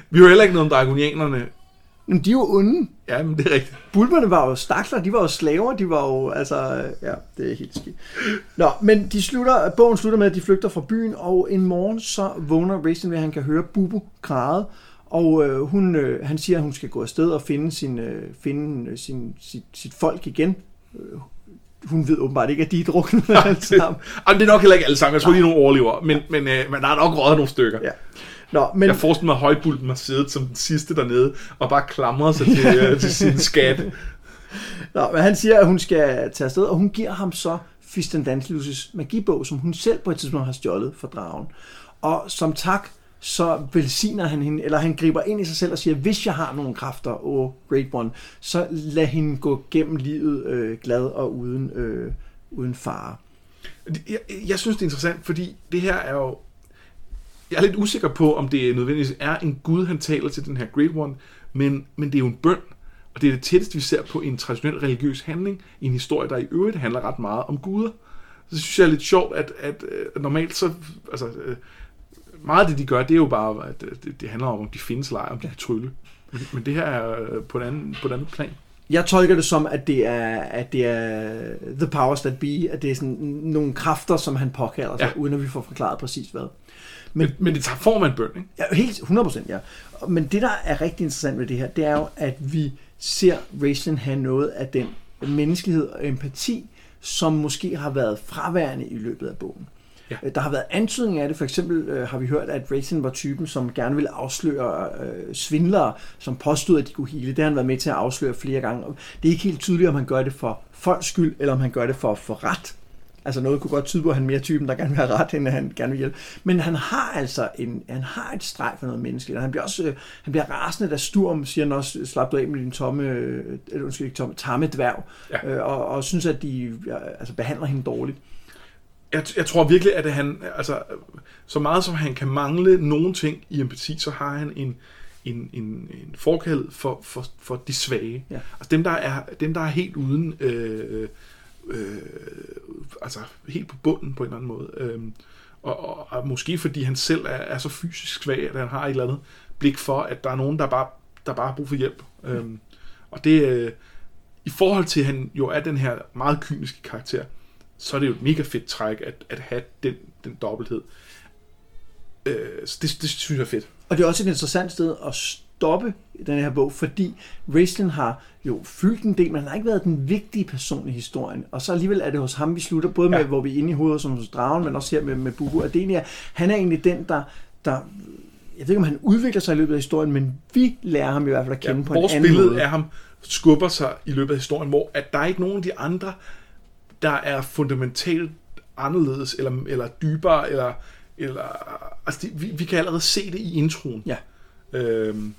vi hører heller ikke noget om dragonianerne. men de er jo onde. Ja, men det er rigtigt. Bulberne var jo stakler, de var jo slaver, de var jo, altså, ja, det er helt skidt. Nå, men de slutter, bogen slutter med, at de flygter fra byen, og en morgen så vågner Raisin ved, at han kan høre Bubu græde, og øh, hun, øh, han siger, at hun skal gå afsted og finde, sin, øh, finde øh, sin, sit, sit folk igen. Øh, hun ved åbenbart ikke, at de er druknet alle sammen. Jamen, det er nok heller ikke alle sammen. Jeg tror, de er nogle overlever. Men, men, øh, men der er nok røget nogle stykker. Ja. Nå, men, Jeg forestiller mig, at højbulten har siddet som den sidste dernede, og bare klamret sig til, øh, til sin skat. Nå, men han siger, at hun skal tage afsted, og hun giver ham så Fistendantilus' magibog, som hun selv på et tidspunkt har stjålet fra dragen. Og som tak, så velsigner han hende, eller han griber ind i sig selv og siger, hvis jeg har nogle kræfter, åh, Great One, så lad hende gå gennem livet øh, glad og uden, øh, uden fare. Jeg, jeg synes, det er interessant, fordi det her er jo... Jeg er lidt usikker på, om det nødvendigvis er en gud, han taler til den her Great One, men, men det er jo en bøn, og det er det tætteste, vi ser på en traditionel religiøs handling, i en historie, der i øvrigt handler ret meget om guder. Så synes jeg er lidt sjovt, at, at, at normalt så... Altså, øh, meget af det, de gør, det er jo bare, at øh, det, det handler om, om de findes eller om de kan trylle. Men, men det her er øh, på et andet, på et andet plan. Jeg tolker det som, at det er, at det er the powers that be, at det er sådan nogle kræfter, som han påkalder sig. Ja. uden at vi får forklaret præcis hvad. Men, men det tager form af en bøn, ikke? Ja, helt 100% ja. Men det, der er rigtig interessant ved det her, det er jo, at vi ser Raisin have noget af den menneskelighed og empati, som måske har været fraværende i løbet af bogen. Ja. Øh, Der har været antydning af det. For eksempel øh, har vi hørt, at Raisin var typen, som gerne ville afsløre øh, svindlere, som påstod, at de kunne hele. Det har han været med til at afsløre flere gange. Det er ikke helt tydeligt, om han gør det for folks skyld, eller om han gør det for at få ret. Altså noget kunne godt tyde på, at han er mere typen, der gerne vil have ret, end at han gerne vil hjælpe. Men han har altså en, han har et streg for noget menneskeligt. Han bliver også øh, han bliver rasende, da Sturm siger han også, slap af med din tomme, øh, eller undskyld, ikke tomme, tamme dværg. Ja. Øh, og, og, synes, at de altså, behandler hende dårligt. jeg, jeg tror virkelig, at han, altså, så meget som han kan mangle nogle ting i empati, så har han en, en, en, en forkærlighed for, for, for de svage. Ja. Altså dem, der er, dem, der er helt uden, øh, øh, altså helt på bunden på en eller anden måde. Øh, og, og, og måske fordi han selv er, er så fysisk svag, at han har et eller andet blik for, at der er nogen, der bare, der bare har brug for hjælp. Øh, og det, øh, i forhold til, at han jo er den her meget kyniske karakter, så er det jo et mega fedt træk at, at have den, den dobbelthed. Øh, så det, det synes jeg er fedt. Og det er også et interessant sted at stoppe den her bog, fordi Raistlin har jo fyldt en del, men han har ikke været den vigtige person i historien. Og så alligevel er det hos ham, vi slutter, både med, Ja. hvor vi er inde i hovedet som hos dragen, men også her med, med Bubu. Og det er han er egentlig den, der, der jeg ved ikke, om han udvikler sig i løbet af historien, men vi lærer ham i hvert fald at kende Ja, på en anden billede måde. af ham skubber sig i løbet af historien, hvor at der er ikke nogen af de andre, der er fundamentalt anderledes, eller, eller dybere, eller, eller altså de, vi, vi kan allerede se det i introen. Ja. Øhm,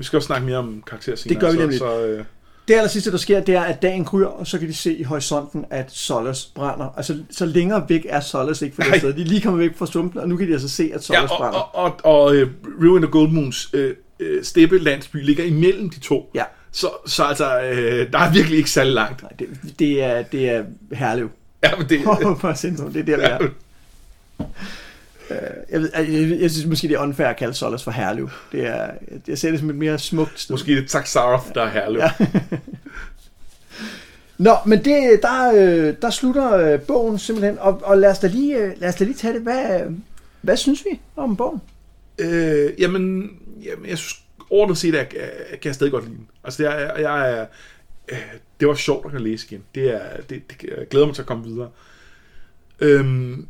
vi skal også snakke mere om karakterer senere. Det gør vi nemlig. Så, så, øh, Det aller sidste, der sker, det er, at dagen kryger, og så kan de se i horisonten, at Solas brænder. Altså, så længere væk er Solas ikke fra det sted. De er lige kommet væk fra stumpen, og nu kan de altså se, at Solas ja, brænder. og, og, og, og øh, Ruin og Goldmoons øh, øh, steppe landsby ligger imellem de to. Ja. Så, så altså, øh, der er virkelig ikke særlig langt. Nej, det, det er, det er herlev. Ja, men det, På centrum, det er der, vi er. Øh, jeg, ved, jeg, jeg, jeg synes måske, det er unfair at kalde Solas for Herlev. Det er, jeg ser det som et mere smukt sted. Måske det er Taxaroth, der er herlig. Ja. Nå, men det, der, øh, der slutter øh, bogen simpelthen, og, og lad, os da lige, lad os da lige tage det. Hvad, hvad synes vi om bogen? Øh, jamen, jamen, jeg synes ordentligt set, at jeg, jeg kan jeg stadig godt lide den. Altså, er, jeg, jeg, det var sjovt at læse igen. Det er, det, det, jeg glæder mig til at komme videre. Øhm,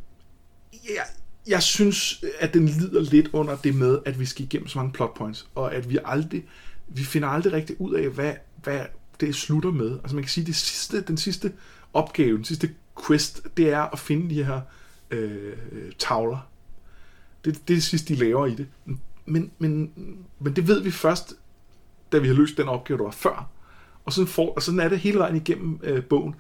jeg, jeg synes, at den lider lidt under det med, at vi skal igennem så mange plot points, og at vi aldrig, vi finder aldrig rigtig ud af, hvad, hvad det slutter med. Altså man kan sige, det sidste, den sidste opgave, den sidste quest, det er at finde de her øh, tavler. Det, det er det sidste, de laver i det. Men, men, men det ved vi først, da vi har løst den opgave, der var før. Og sådan, for, og sådan er det hele vejen igennem øh, bogen.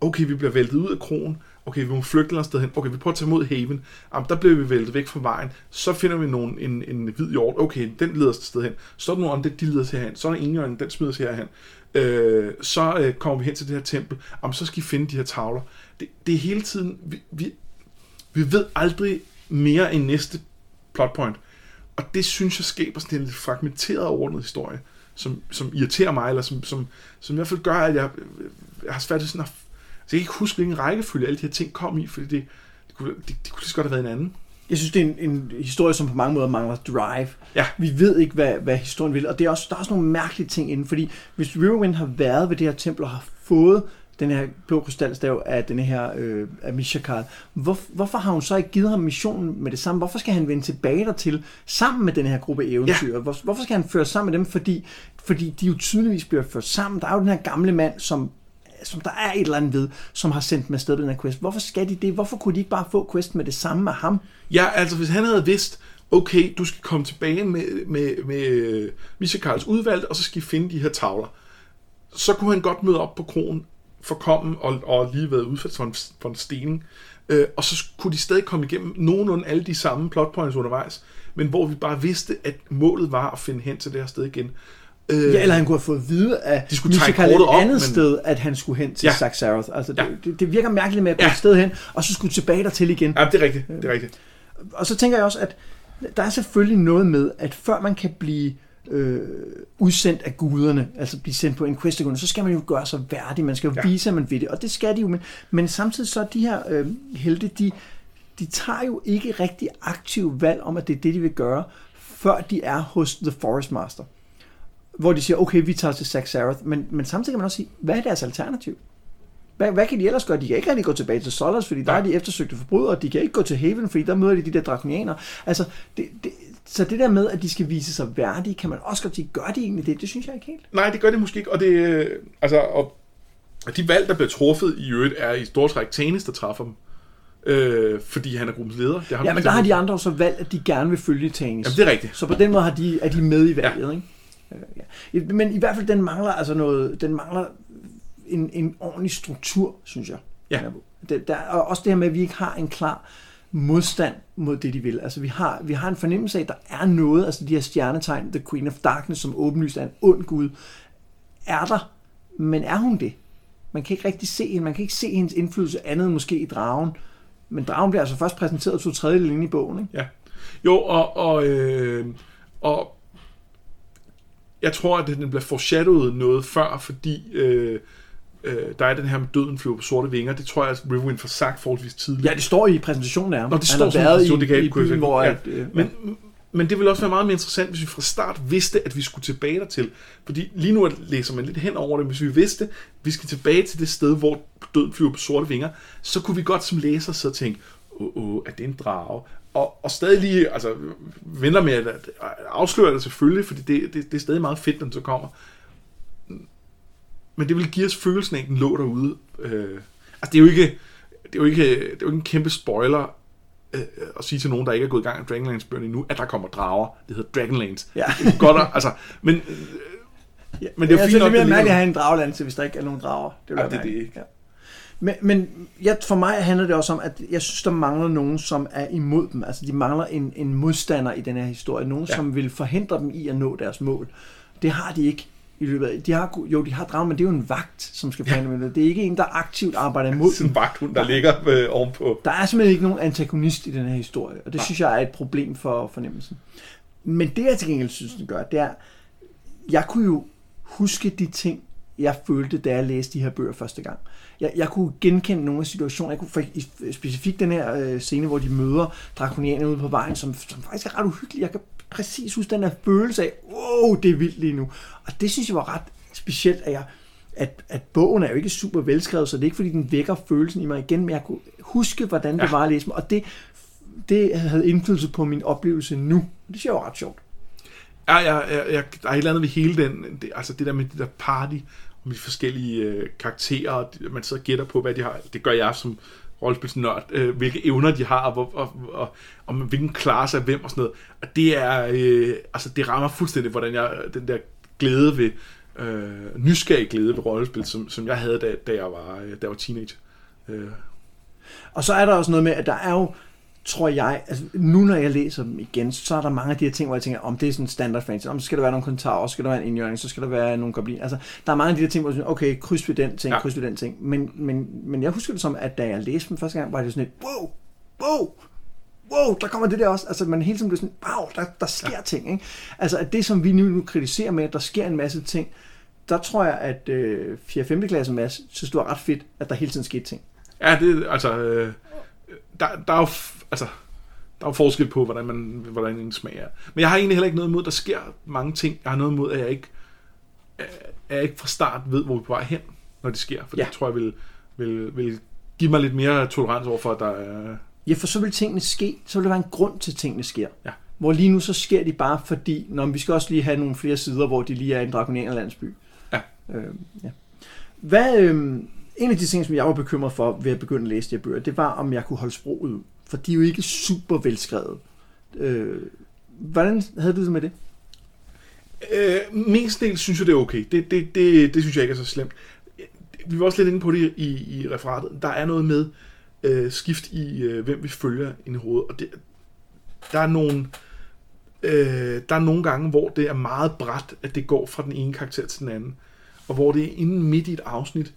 Okay, vi bliver væltet ud af krogen. Okay, vi må flygte et sted hen. Okay, vi prøver at tage mod Haven. Jamen, der bliver vi væltet væk fra vejen. Så finder vi nogen, en, en hvid hjort. Okay, den leder os et sted hen. Så er der nogen, de leder os herhen. Så er der ingen, den smider os herhen. Øh, så øh, kommer vi hen til det her tempel. Jamen, så skal vi finde de her tavler. Det, det er hele tiden... Vi, vi, vi ved aldrig mere end næste plotpoint. Og det synes jeg skaber sådan en lidt fragmenteret ordnet historie, som, som irriterer mig, eller som, som, som i hvert fald gør, at jeg, jeg har svært ved sådan at... Så jeg kan ikke huske, hvilken rækkefølge alle de her ting kom i, fordi det, det, kunne, det, det kunne lige så godt have været en anden. Jeg synes, det er en, en historie, som på mange måder mangler drive. Ja. Vi ved ikke, hvad, hvad historien vil, og det er også, der er også nogle mærkelige ting inden, fordi hvis Riverwind har været ved det her tempel og har fået den her blå krystalstav af den her øh, af Mishakal. Hvor, hvorfor har hun så ikke givet ham missionen med det samme? Hvorfor skal han vende tilbage dertil sammen med den her gruppe eventyr? Ja. Hvor, hvorfor skal han føre sammen med dem? Fordi, fordi de jo tydeligvis bliver ført sammen. Der er jo den her gamle mand, som som der er et eller andet ved, som har sendt med sted på den her quest. Hvorfor skal de det? Hvorfor kunne de ikke bare få quest med det samme af ham? Ja, altså hvis han havde vidst, okay, du skal komme tilbage med, med, med øh, Karls udvalg, og så skal I finde de her tavler. Så kunne han godt møde op på kronen forkommen og, og lige været udsat for en, for en stening. Øh, og så kunne de stadig komme igennem nogenlunde alle de samme plotpoints undervejs, men hvor vi bare vidste, at målet var at finde hen til det her sted igen. Øh, ja, eller han kunne have fået at vide, at de skulle tage et andet men... sted, at han skulle hen til ja. Saxaroth. Altså, ja. det, det, virker mærkeligt med at gå ja. et sted hen, og så skulle tilbage der til igen. Ja, det er rigtigt. Det er rigtigt. Og så tænker jeg også, at der er selvfølgelig noget med, at før man kan blive øh, udsendt af guderne, altså blive sendt på en quest så skal man jo gøre sig værdig, man skal jo ja. vise, at man ved det, og det skal de jo, men, men samtidig så de her øh, helte, de, de tager jo ikke rigtig aktiv valg om, at det er det, de vil gøre, før de er hos The Forest Master. Hvor de siger, okay, vi tager til Saxaroth, men, men samtidig kan man også sige, hvad er deres alternativ? Hvad, hvad kan de ellers gøre? De kan ikke rigtig gå tilbage til Solas, fordi der ja. er de eftersøgte forbrydere. De kan ikke gå til Haven, fordi der møder de de der drakonianer. Altså, det, det, så det der med, at de skal vise sig værdige, kan man også godt sige, gør de egentlig det? Det synes jeg ikke helt. Nej, det gør det måske ikke. Og, det, altså, og, og de valg, der bliver truffet i øvrigt, er i stort træk Tanis, der træffer dem. Øh, fordi han er gruppens leder. Det har ja, men der har de andre så valgt, at de gerne vil følge Tanis. Jamen, det er rigtigt. Så på den måde har de, er de med i valget, ja. ikke? Ja. Men i hvert fald, den mangler altså noget, den mangler en, en ordentlig struktur, synes jeg. Ja. Det, der, og også det her med, at vi ikke har en klar modstand mod det, de vil. Altså, vi har, vi har en fornemmelse af, at der er noget, altså de her stjernetegn, The Queen of Darkness, som åbenlyst er en ond gud, er der, men er hun det? Man kan ikke rigtig se hende, man kan ikke se hendes indflydelse andet end måske i dragen, men dragen bliver altså først præsenteret to tredje inde i bogen, ikke? Ja. Jo, og, og, øh, og jeg tror, at den bliver foreshadowet noget før, fordi øh, øh, der er den her med døden flyver på sorte vinger. Det tror jeg, at Riverwind får sagt forholdsvis tidligt. Ja, det står i præsentationen af ham. Nå, det står har været i, det kan i byen, hvor... Ja. At, øh, men, men det ville også være meget mere interessant, hvis vi fra start vidste, at vi skulle tilbage dertil. Fordi lige nu læser man lidt hen over det. Hvis vi vidste, at vi skal tilbage til det sted, hvor døden flyver på sorte vinger, så kunne vi godt som læser så tænke, åh, oh, oh, er det en drage? Og, og stadig lige, altså, venter med at afsløre det selvfølgelig, fordi det, det, det er stadig meget fedt, når det så kommer. Men det vil give os følelsen af, at den lå derude. Øh, altså, det er jo ikke, det er jo ikke, det er jo ikke en kæmpe spoiler øh, at sige til nogen, der ikke er gået i gang med Dragonlance bøgerne endnu, at der kommer drager. Det hedder Dragonlance. Ja. Det er godt, altså, men, øh, ja, men det er jo fint nok. Det er mere mærkeligt at have en dragland, hvis der ikke er nogen drager. Det, ja, det er det ikke. Ja. Men, men ja, for mig handler det også om, at jeg synes, der mangler nogen, som er imod dem. Altså, de mangler en, en modstander i den her historie. Nogen, ja. som vil forhindre dem i at nå deres mål. Det har de ikke i løbet af... De har, jo, de har dragen, men det er jo en vagt, som skal forhandle med det. Det er ikke en, der aktivt arbejder imod Sådan en vagthund, der ligger øh, ovenpå. Der er simpelthen ikke nogen antagonist i den her historie, og det Nej. synes jeg er et problem for fornemmelsen. Men det, jeg til gengæld synes, den gør, det er, jeg kunne jo huske de ting, jeg følte, da jeg læste de her bøger første gang. Jeg, jeg kunne genkende nogle af situationer. Jeg kunne for, specifikt den her øh, scene, hvor de møder drakonianerne ude på vejen, som, som faktisk er ret uhyggelig. Jeg kan præcis huske den her følelse af, wow, det er vildt lige nu. Og det synes jeg var ret specielt, at jeg, at, at bogen er jo ikke super velskrevet, så det er ikke fordi, den vækker følelsen i mig igen, men jeg kunne huske, hvordan det Ja. var at læse dem, og det, det havde indflydelse på min oplevelse nu. Det synes jeg var ret sjovt. Ja, jeg, jeg, jeg, der er et eller andet ved hele den, det, altså det der med det der party, og de forskellige øh, karakterer, og de- man sidder og gætter på, hvad de har. Det gør jeg som rollespilsnørd, øh, hvilke evner de har, og, hvor, og, og, og hvilken klasse af hvem og sådan noget. Og det er, øh, altså det rammer fuldstændig, hvordan jeg, den der glæde ved, øh, nysgerrig glæde ved rollespil, som, som jeg havde, da, da, jeg, var, øh, da jeg var teenager. Øh, Og så er der også noget med, at der er jo, tror jeg, altså nu når jeg læser dem igen, så er der mange af de her ting, hvor jeg tænker, om det er sådan standard fantasy, om så skal der være nogle kommentarer, så skal der være en indjørning, så skal der være nogle goblin. Altså, der er mange af de her ting, hvor jeg synes, okay, kryds ved den ting, Ja. ja. kryds ved den ting. Men, men, men jeg husker det som, at da jeg læste dem første gang, var det sådan et, wow, wow, wow, der kommer det der også. Altså, man hele tiden bliver sådan, wow, der, der sker ja. ting. Ikke? Altså, at det, som vi nu, nu kritiserer med, at der sker en masse ting, der tror jeg, at øh, 4. og 5. klasse Mads synes, det var ret fedt, at der hele tiden skete ting. Ja, det altså... Øh, der, der er jo... Altså, der er forskel på, hvordan, man, hvordan en smag er. Men jeg har egentlig heller ikke noget imod, der sker mange ting. Jeg har noget imod, at jeg ikke, at jeg ikke fra start ved, hvor vi er på vej hen, når det sker. For ja. Det tror jeg vil, vil, vil give mig lidt mere tolerans over for, at der er... Ja, for så vil tingene ske, så vil der være en grund til, at tingene sker. Ja. Hvor lige nu, så sker de bare fordi, når vi skal også lige have nogle flere sider, hvor de lige er i en dragonerende landsby. Ja. Øh, ja. Hvad, øh, en af de ting, som jeg var bekymret for ved at begynde at læse de her bøger, det var, om jeg kunne holde sproget ud. For de er jo ikke super velskrevet. Øh, hvordan havde du det med det? Øh, mest del synes jeg, det er okay. Det, det, det, det synes jeg ikke er så slemt. Vi var også lidt inde på det i, i referatet. Der er noget med øh, skift i, øh, hvem vi følger ind i hovedet. Og det, der er nogle... Øh, der er nogle gange, hvor det er meget bræt, at det går fra den ene karakter til den anden. Og hvor det er inde midt i et afsnit.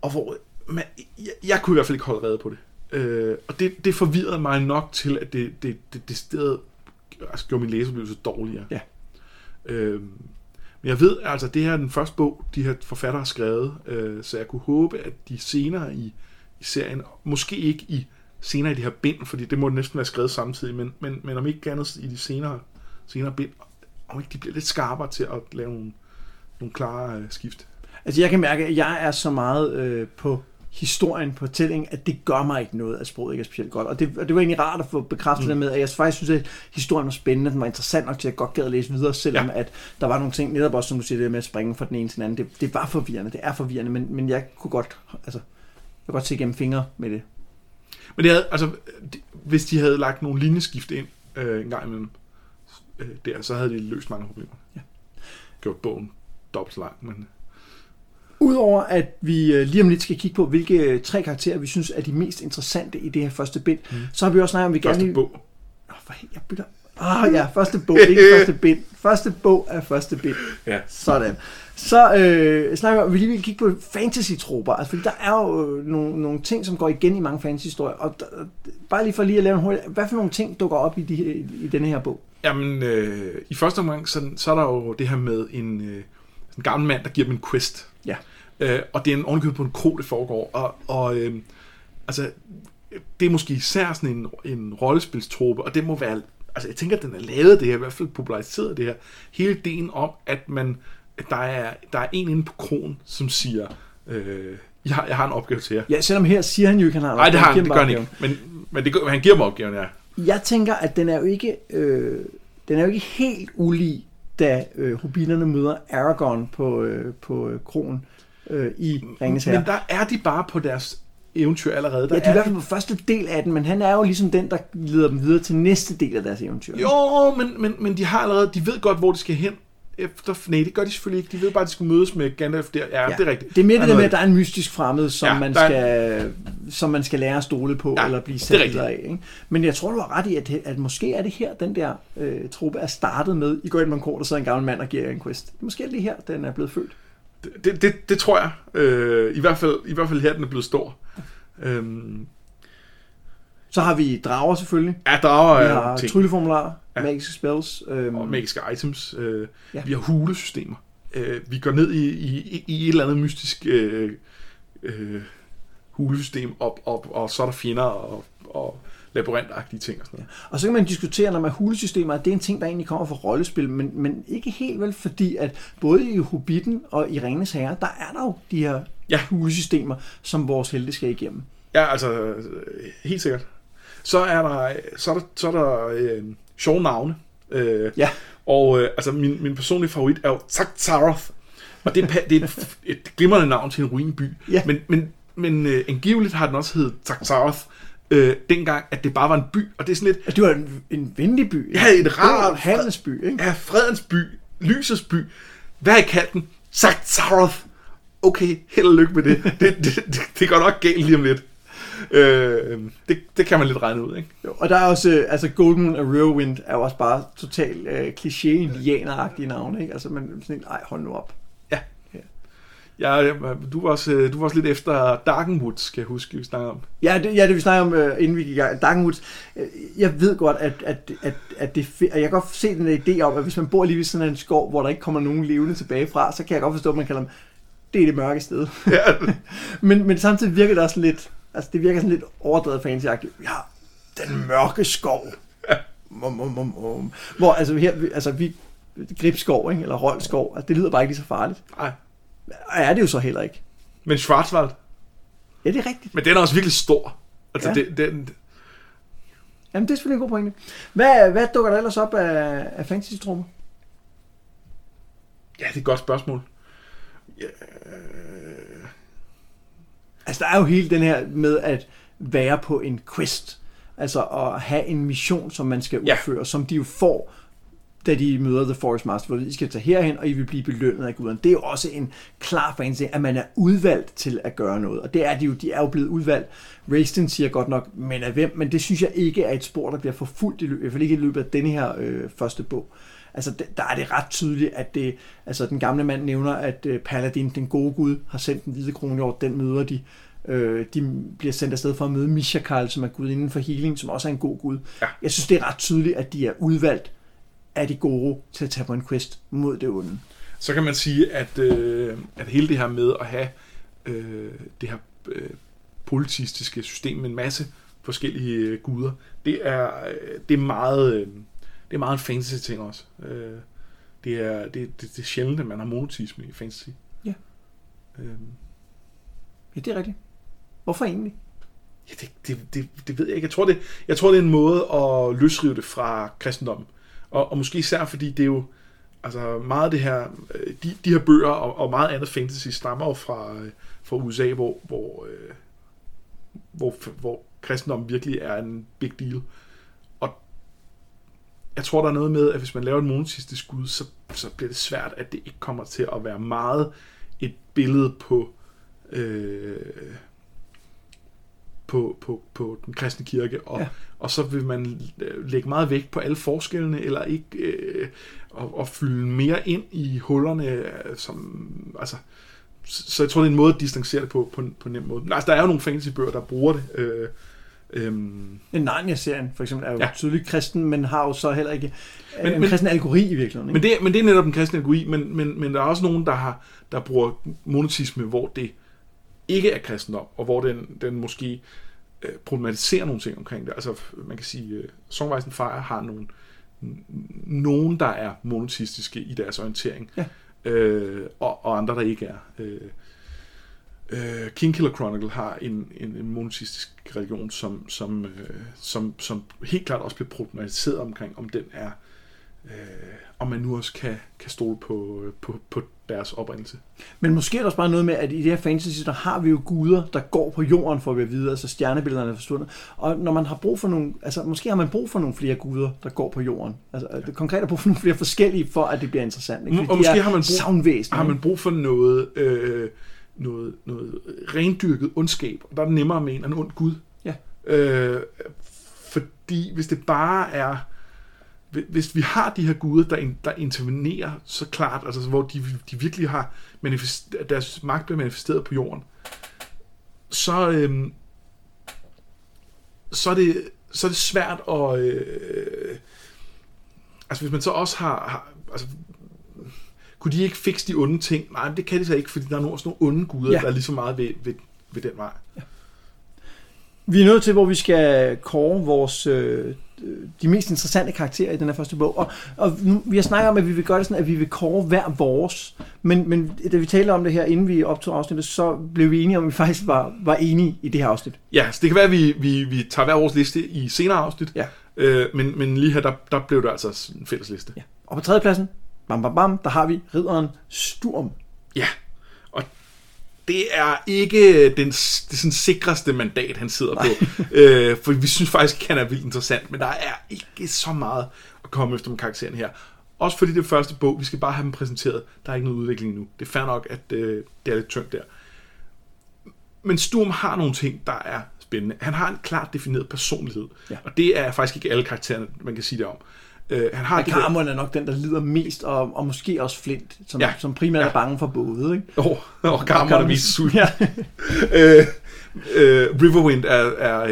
Og hvor... Man, jeg, jeg kunne i hvert fald ikke holde rede på det. Øh, og det, det forvirrede mig nok til, at det, det, det, det sted altså, gjorde min læseoplevelse dårligere. Ja. Øhm, men jeg ved, altså det her er den første bog, de her forfattere har skrevet, øh, så jeg kunne håbe, at de senere i, i serien, måske ikke i senere i de her bind, fordi det må næsten være skrevet samtidig, men, men, men om ikke andet i de senere, senere bind, om ikke de bliver lidt skarpere til at lave nogle, nogle klare øh, skift. Altså jeg kan mærke, at jeg er så meget øh, på historien, på fortællingen, at det gør mig ikke noget, at sproget ikke er specielt godt. Og det, og det var egentlig rart at få bekræftet mm. det med, at jeg faktisk synes, at historien var spændende, den var interessant nok til, at jeg godt gad at læse videre, selvom ja. at der var nogle ting, netop også som du siger, det med at springe fra den ene til den anden, det, det var forvirrende, det er forvirrende, men, men jeg kunne godt, altså, jeg kunne godt se gennem fingre med det. Men det havde, altså, hvis de havde lagt nogle linjeskift ind øh, en gang imellem, øh, der, så havde de løst mange problemer. Ja. Gjort bogen dobbelt lang, men Udover at vi øh, lige om lidt skal kigge på, hvilke øh, tre karakterer, vi synes er de mest interessante i det her første bind, mm. så har vi også snakket om, vi gerne første vil... bog. Åh, for helvede, jeg bytter... Ah ja, første bog, ikke første bind. Første bog er første bind. Ja. Sådan. Så øh, snakker vi om, at vi lige vil kigge på fantasy-troper. Altså, fordi der er jo øh, nogle, nogle ting, som går igen i mange fantasy-historier. Og der, bare lige for lige at lave en hurtig... Hvad for nogle ting dukker op i, de, her- i denne her bog? Jamen, øh, i første omgang, så, så er der jo det her med en, øh, en gammel mand, der giver dem en quest. Ja. Øh, og det er en ovenikøbet på en kro, det foregår. Og, og øh, altså, det er måske især sådan en, en rollespilstrope, og det må være... Altså, jeg tænker, at den er lavet det her, i hvert fald populariseret det her. Hele ideen om, at man at der er, der er en inde på kronen, som siger, øh, jeg, har, jeg har en opgave til jer. Ja, selvom her siger han jo ikke, han har Nej, det har han, giver det gør han ikke. Men, men det, han giver mig opgaven, ja. Jeg tænker, at den er jo ikke, øh, den er jo ikke helt ulig, da øh, hobbiterne møder Aragorn på, øh, på øh, kronen øh, i Ringens Herre. Men der er de bare på deres eventyr allerede. Der Ja, de er i er hvert fald på første del af den, men han er jo ligesom den, der leder dem videre til næste del af deres eventyr. Jo, men, men, men de har allerede, de ved godt, hvor de skal hen efter... Nej, det gør de selvfølgelig ikke. De ved bare, at de skulle mødes med Gandalf der. Ja, ja. det er rigtigt. Det er mere det der med, at der er en mystisk fremmed, som, Ja, man, skal, som man skal lære at stole på, Ja, eller blive sat af. Ikke? Men jeg tror, du har ret i, at, at måske er det her, den der øh, truppe er startet med. I går ind med en kort, der sidder en gammel mand og giver en quest. Måske er det her, den er blevet født. Det, det, det tror jeg. Øh, i, hvert fald, I hvert fald her, den er blevet stor. Øhm, Så har vi drager selvfølgelig. ja, drager Vi har ting. trylleformularer, Ja. magiske spells. Øhm, og magiske items. Øh. Ja. Vi har hulesystemer. Øh, vi går ned i, i, i et eller andet mystisk øh, øh, hulesystem, op, op, og så er der fjender og, og labyrintagtige ting og sådan noget. Og så kan man diskutere, når man hulesystemer, at det er en ting, der egentlig kommer fra rollespil, men, men ikke helt vel, fordi at både i Hobbiten og i Ringens Herre, der er der jo de her Ja. ja. hulesystemer, som vores helte skal igennem. Ja, altså, øh, helt sikkert. Så er der, så er der, så er der øh, sjove navne. Øh, Ja. Og øh, altså, min, min personlige favorit er jo Taktaroth. Og det er, det er et, et glimrende navn til en ruinby. Ja. Men, men, men øh, angiveligt har den også heddet Taktaroth, øh, dengang, at det bare var en by. Og det er sådan lidt, At det var en, en venlig by. Ja, en rar- God handelsby, ikke? ja, fredens by, lysets by. Hvad har I kaldt den? Taktaroth. Okay, held og lykke med det. Det, det, det, det går nok galt lige om lidt. Øh, det, det kan man lidt regne ud, ikke? Jo, Og der er også, øh, altså Golden og Riverwind er jo også bare totalt øh, kliché indianeragtige navne, ikke? Altså man sådan, ej, hold nu op. Ja, du var, også, øh, du var også lidt efter Darkenwood, skal jeg huske, vi snakker om. Ja, det, ja, det vi snakker om, øh, inden vi gik i gang. Darkenwoods, øh, jeg ved godt, at, at, at, at det jeg kan godt se den idé om, at hvis man bor lige ved sådan en skov, hvor der ikke kommer nogen levende tilbage fra, så kan jeg godt forstå, at man kalder dem, det er det mørke sted. Ja, men, men samtidig virker det også lidt, altså det virker sådan lidt overdrevet fancyagtigt. Ja, den mørke skov. Hvor altså her, altså vi, gribskov, ikke? eller roldskov, altså det lyder bare ikke lige så farligt. nej. Er det jo så heller ikke. Men Schwarzwald, Ja, det er rigtigt. men den er også virkelig stor. Altså, ja. Det, den, Jamen, det er selvfølgelig en god pointe. Hvad, hvad dukker der ellers op af, af fantasy-trummer? ja, det er et godt spørgsmål. Ja, Altså, der er jo hele den her med at være på en quest. Altså at have en mission, som man skal udføre, ja. som de jo får, da de møder The Forest Master, hvor I skal tage herhen, og I vil blive belønnet af guderne. Det er jo også en klar fantasy, at man er udvalgt til at gøre noget. Og det er de jo, de er jo blevet udvalgt. Raistin siger godt nok, men af hvem? Men det synes jeg ikke er et spor, der bliver forfulgt i løbet, i hvert fald ikke i løbet af denne her øh, første bog. Altså, der er det ret tydeligt, at det, altså, den gamle mand nævner, at øh, Paladin, den gode gud, har sendt den hvide kronhjort, den møder de. Øh, de bliver sendt afsted for at møde Mishakal, som er gud inden for healing, som også er en god gud. Ja. Jeg synes, det er ret tydeligt, at de er udvalgt af de gode til at tage på en quest mod det onde. så kan man sige, at, øh, at hele det her med at have øh, det her øh, politistiske system med en masse forskellige øh, guder, det er, øh, det er meget øh, det er meget en fantasy ting også. Øh, det, er, det, det, det er sjældent, at man har monotisme i fantasy. Ja. Øh, Ja, det er rigtigt. Hvorfor egentlig? Ja, det, det, det, det ved jeg ikke. Jeg tror det, jeg tror, det er en måde at løsrive det fra kristendommen. Og, og måske især, fordi det er jo altså meget af det her, øh, de, de her bøger og, og meget andet fantasy stammer jo fra, øh, fra USA, hvor, hvor, øh, hvor, hvor kristendommen virkelig er en big deal. Og jeg tror, der er noget med, at hvis man laver en monotistisk gud, så, så bliver det svært, at det ikke kommer til at være meget et billede på øh, på, på, på den kristne kirke, og, ja. Og så vil man øh, lægge meget vægt på alle forskellene, eller ikke øh, og, og fylde mere ind i hullerne, øh, som, altså, så jeg tror, det er en måde at distancere det på, på, en- på en nem måde. Men, altså, der er jo nogle fantasybøger, der bruger det. Øh, øhm, Narnia-serien for eksempel er jo Ja. tydeligt kristen, men har jo så heller ikke Men- men, en men- kristen algori i virkeligheden. Ikke? Men det, men det er netop den kristne algori, men, men, men der er også nogen, der, har, der bruger monotisme, hvor det ikke er kristendom, og hvor den, den måske øh, problematiserer nogle ting omkring det. Altså, man kan sige, Songwise and Fire har nogle, nogen, der er monoteistiske i deres orientering, Ja. øh, og, og andre, der ikke er. Øh, øh, Kingkiller Chronicle har en, en, en monoteistisk religion, som, som, øh, som, som helt klart også bliver problematiseret omkring, om den er øh, om man nu også kan, kan stole på, øh, på, på deres oprindelse. Men måske er der også bare noget med, at i det her fantasy, der har vi jo guder, der går på jorden for at være videre, altså stjernebillederne er forsvundet. Og når man har brug for nogle, altså måske har man brug for nogle flere guder, der går på jorden. Altså ja. konkret er brug for nogle flere forskellige, for at det bliver interessant. Ikke? Fordi og måske har man, brug, har man brug for noget, øh, noget, noget rendyrket ondskab, og der er det nemmere med en, en ond gud. Ja. Øh, fordi hvis det bare er hvis vi har de her guder, der, der intervenerer så klart, altså hvor de, de virkelig har manifesteret, deres magt bliver manifesteret på jorden, så, øhm, så, er det, så er det svært at... Øh, altså hvis man så også har... har altså, kunne de ikke fikse de onde ting? Nej, det kan de så ikke, fordi der er også nogle onde guder, ja. der er lige så meget ved, ved, ved den vej. Ja. Vi er nået til, hvor vi skal kåre vores øh, de mest interessante karakterer i den her første bog. Og, og nu, vi har snakket om, at vi vil gøre det sådan, at vi vil kåre hver vores. Men, men da vi talte om det her, inden vi optog afsnittet, så blev vi enige om, at vi faktisk var, var enige i det her afsnit. Ja, så det kan være, at vi, vi, vi tager hver vores liste i senere afsnit. Ja. Øh, men, men lige her, der, der blev det altså en fælles liste. Ja. Og på tredjepladsen, bam, bam, bam, der har vi ridderen Sturm. Ja, det er ikke den det sådan sikreste mandat, han sidder Nej. på. øh, for vi synes faktisk, han er vildt interessant, men der er ikke så meget at komme efter med karakteren her. Også fordi det første bog, vi skal bare have dem præsenteret. Der er ikke noget udvikling nu. Det er fair nok, at øh, det er lidt tungt der. Men Sturm har nogle ting, der er spændende. Han har en klart defineret personlighed. Ja. Og det er faktisk ikke alle karaktererne, man kan sige det om. Øh, han har Carmen er nok den, der lider mest, og, og måske også Flint, som, ja. som primært ja. er bange for både. Ikke? Oh, oh, Carmen er mest sulten. Ja. øh, øh, Riverwind er, er, er,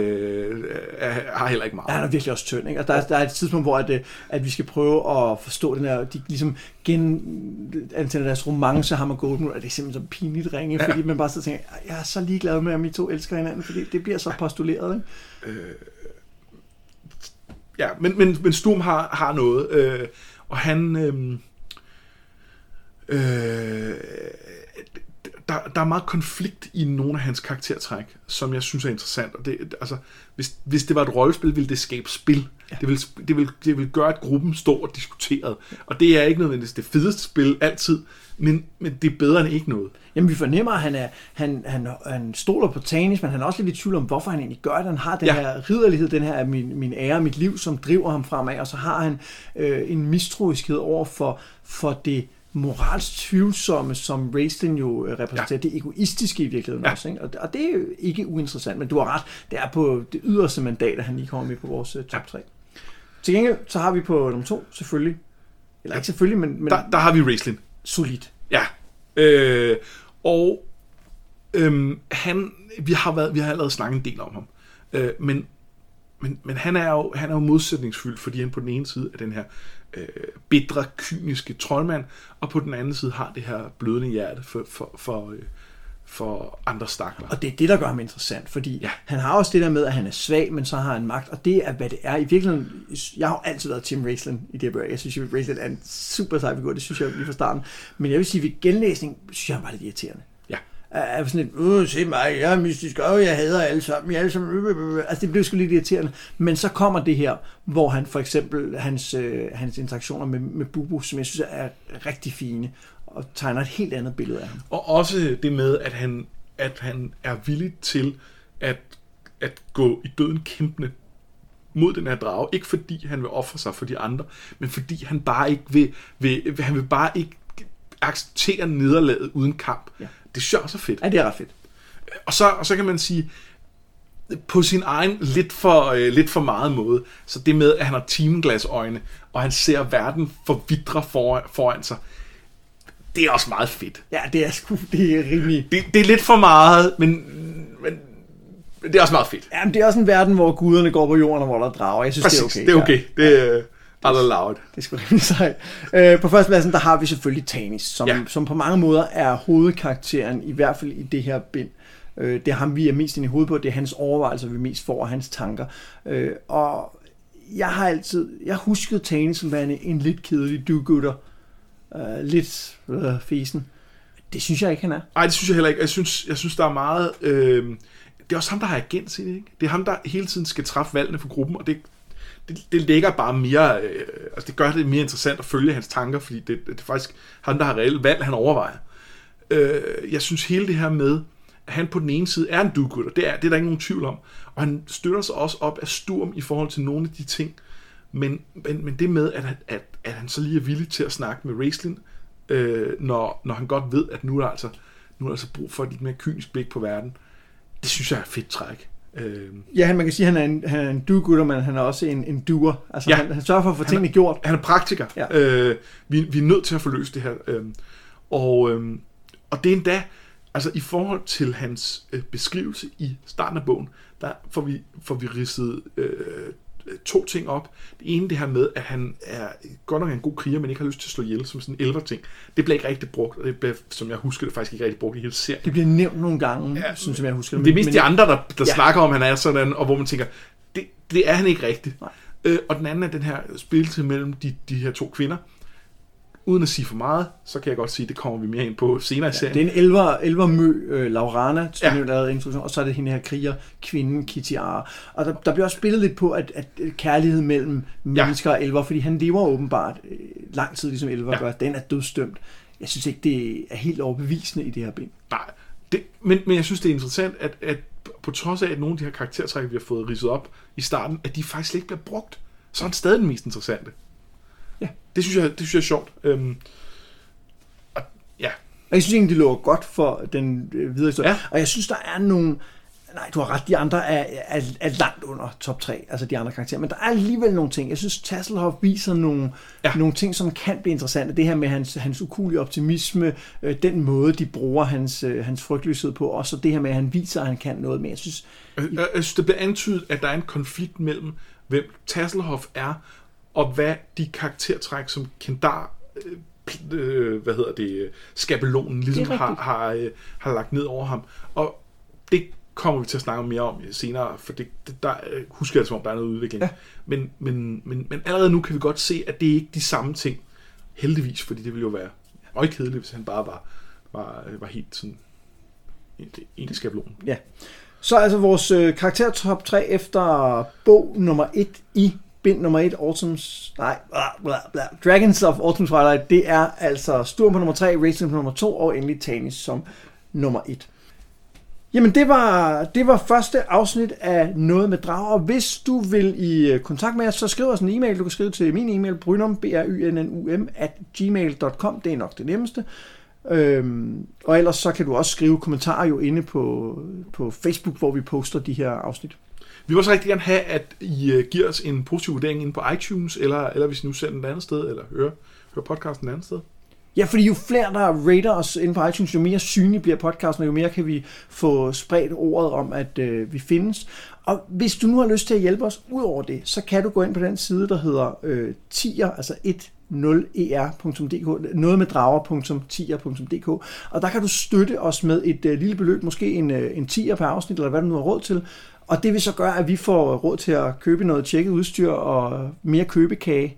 er, har heller ikke meget. Ja, han er virkelig også tynd. Ikke? Og der, der er et tidspunkt, hvor at, øh, at vi skal prøve at forstå den her, de ligesom gen, antænder deres romance har man gået nu, og det er simpelthen så pinligt ringe, ja. fordi man bare så tænker, jeg er så ligeglad med, at vi to elsker hinanden, fordi det bliver så postuleret. Ikke? Øh, ja, men, men, men Sturm har, har noget, øh, og han... Øh, øh, der, der er meget konflikt i nogle af hans karaktertræk, som jeg synes er interessant. Og det, altså, hvis, hvis det var et rollespil, ville det skabe spil. Ja. Det, vil, det, vil, det vil gøre, at gruppen står og diskuterer. Og det er ikke nødvendigvis det fedeste spil altid, men, men det er bedre end ikke noget. Jamen, vi fornemmer, at han, er, han, han, han stoler på Tanis, men han er også lidt i tvivl om, hvorfor han egentlig gør det. Han har den ja. her ridderlighed, den her min, min ære, mit liv, som driver ham fremad, og så har han øh, en mistroiskhed over for, for det moralsk tvivlsomme, som Raistlin jo øh, repræsenterer, ja. det egoistiske i virkeligheden ja. også. Ikke? Og, det er jo ikke uinteressant, men du har ret, det er på det yderste mandat, at han lige kommer med på vores uh, top 3. Ja. Til gengæld, så har vi på nummer 2 selvfølgelig, eller ja. ikke selvfølgelig, men... men der, der har vi Raistlin. Solidt. Ja. Øh, og øhm, han, vi har, været, vi har allerede snakket en del om ham, øh, men, men, men han, er jo, han er jo modsætningsfyldt, fordi han på den ene side er den her øh, bitre, kyniske troldmand, og på den anden side har det her blødende hjerte for, for, for, øh, for andre stakler. Og det er det, der gør ham interessant, fordi ja. han har også det der med, at han er svag, men så har han magt, og det er, hvad det er. I virkeligheden, jeg har altid været Tim Raceland i det her Jeg synes, at Raceland er en super sej figur, det synes jeg lige fra starten. Men jeg vil sige, at ved genlæsning, synes jeg, han var lidt irriterende er sådan et, uh, se mig, jeg er mystisk, og jeg hader alle sammen, jeg alle sammen, øh, øh, øh. altså det blev sgu lidt irriterende. Men så kommer det her, hvor han for eksempel, hans, øh, hans interaktioner med, med Bubu, som jeg synes er rigtig fine, og tegner et helt andet billede af ham. Og også det med, at han, at han er villig til at, at gå i døden kæmpende mod den her drage. Ikke fordi han vil ofre sig for de andre, men fordi han bare ikke vil, vil han vil bare ikke acceptere nederlaget uden kamp. Ja. Det synes jeg også er fedt. Ja, det er ret fedt. Og så, og så kan man sige, på sin egen lidt for, øh, lidt for meget måde, så det med, at han har timeglasøjne, og han ser verden forvidre for, foran sig, det er også meget fedt. Ja, det er sgu, det er rimelig... Det, det er lidt for meget, men, men det er også meget fedt. Ja, men det er også en verden, hvor guderne går på jorden, og hvor der er drager. Jeg synes, Præcis, det er okay. det er okay. Ja. Det, Allow it. Det skulle rimelig sejt. Øh, på førstepladsen, der har vi selvfølgelig Tanis, som, ja. som på mange måder er hovedkarakteren, i hvert fald i det her bind. Øh, det er ham, vi er mest ind i hovedet på, det er hans overvejelser, vi mest får, og hans tanker. Øh, og jeg har altid, jeg huskede Tanis som værende en lidt kedelig do-gooder. Øh, lidt øh, fesen. Det synes jeg ikke, han er. Nej, det synes jeg heller ikke. Jeg synes, jeg synes der er meget... Øh, det er også ham, der har agens i det, ikke? Det er ham, der hele tiden skal træffe valgene for gruppen, og det, det, det ligger bare mere, øh, altså det gør det mere interessant at følge hans tanker, fordi det, det er faktisk han, der har reelt valg, han overvejer. Øh, jeg synes hele det her med, at han på den ene side er en do og det er, det er der ikke nogen tvivl om, og han støtter sig også op af Sturm i forhold til nogle af de ting, men, men, men det med, at, at, at han så lige er villig til at snakke med Raistlin, øh, når, når han godt ved, at nu er der altså, nu er der altså brug for et lidt mere kynisk blik på verden, det synes jeg er et fedt træk. Øh. Ja, man kan sige, at han er en, han er en do men han er også en, en doer. Altså, ja. han, han sørger for at få tingene gjort. Han er praktiker. Ja. Øh, vi, vi er nødt til at få løst det her. Øh, og, øh, og det er endda, altså i forhold til hans øh, beskrivelse i starten af bogen, der får vi, får vi ridset øh, to ting op. Det ene det her med, at han er godt nok en god kriger, men ikke har lyst til at slå ihjel som sådan en elver ting. Det bliver ikke rigtig brugt, og det bliver, som jeg husker det, faktisk ikke rigtig brugt i hele serien. Det bliver nævnt nogle gange, ja, sådan som jeg husker det. Det er mest men, de andre, der, der ja. snakker om, han er sådan, og hvor man tænker, det, det er han ikke rigtigt. Nej. Øh, og den anden er den her spilletid mellem de, de her to kvinder, uden at sige for meget, så kan jeg godt sige, at det kommer vi mere ind på senere i serien. Ja, det er en elver, elver mø, uh, Laurana, ja. lavede introduktion, og så er det hende her kriger, kvinden Kitiara. Og der, der bliver også spillet lidt på, at, at kærlighed mellem mennesker ja. og elver, fordi han lever åbenbart øh, lang tid, ligesom elver ja. gør, den er dødstømt. Jeg synes ikke, det er helt overbevisende i det her bind. Nej, det, men, men jeg synes, det er interessant, at, at på trods af, at nogle af de her karaktertræk, vi har fået ridset op i starten, at de faktisk ikke bliver brugt, så er han stadig den mest interessante. Ja. Det synes jeg, det synes jeg er sjovt. Øhm, og, ja. Og jeg synes egentlig, det lå godt for den øh, videre historie. Ja. Og jeg synes, der er nogle... Nej, du har ret, de andre er, er, er langt under top 3, altså de andre karakterer. Men der er alligevel nogle ting. Jeg synes, Tasselhoff viser nogle, ja. nogle ting, som kan blive interessante. Det her med hans, hans ukulige optimisme, øh, den måde, de bruger hans, øh, hans frygtløshed på, og så det her med, at han viser, at han kan noget mere. Jeg synes, jeg, jeg, jeg synes det bliver antydet, at der er en konflikt mellem, hvem Tasselhoff er, og hvad de karaktertræk, som Kendar øh, øh, hvad hedder det, skabelonen ligesom har, har, øh, har lagt ned over ham. Og det kommer vi til at snakke mere om senere, for det, det der øh, husker jeg, som om der er noget udvikling. Ja. Men, men, men, men allerede nu kan vi godt se, at det er ikke de samme ting. Heldigvis, fordi det ville jo være meget kedeligt, hvis han bare var, var, var helt sådan en, en skabelon. Ja. Så altså vores øh, karakter top 3 efter bog nummer 1 i bind nummer 1, Autumn's, nej, bla, bla, bla, Dragons of Autumn Twilight, det er altså Sturm på nummer 3, Racing på nummer 2, og endelig Tanis som nummer 1. Jamen, det var, det var første afsnit af Noget med Drager. Hvis du vil i øh, kontakt med os, så skriv os en e-mail. Du kan skrive til min e-mail, brynum, b r y n n u m at gmail.com. Det er nok det nemmeste. Øhm, og ellers så kan du også skrive kommentarer jo inde på, på Facebook, hvor vi poster de her afsnit. Vi vil også rigtig gerne have, at I øh, giver os en positiv vurdering inde på iTunes, eller, eller hvis I nu ser den et andet sted, eller hører, hører podcasten et andet sted. Ja, fordi jo flere, der rater os inde på iTunes, jo mere synlig bliver podcasten, og jo mere kan vi få spredt ordet om, at øh, vi findes. Og hvis du nu har lyst til at hjælpe os ud over det, så kan du gå ind på den side, der hedder øh, tier, altså 10er.dk, e noget med drager.tier.dk, og der kan du støtte os med et øh, lille beløb, måske en, øh, en tier per afsnit, eller hvad du nu har råd til, og det vil så gøre, at vi får råd til at købe noget tjekket udstyr og mere købekage.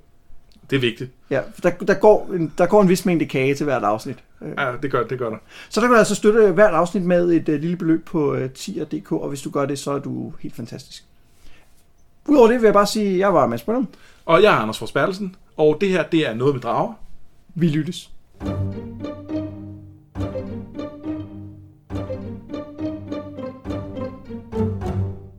Det er vigtigt. Ja, der, der, går en, der går en vis mængde kage til hvert afsnit. Ja, det gør, det gør der. Så der kan du altså støtte hvert afsnit med et uh, lille beløb på uh, tier.dk, og hvis du gør det, så er du helt fantastisk. Udover det vil jeg bare sige, at jeg var Mads Brøndum. Og jeg er Anders Forsbergelsen, og det her, det er Noget med Drager. Vi lyttes.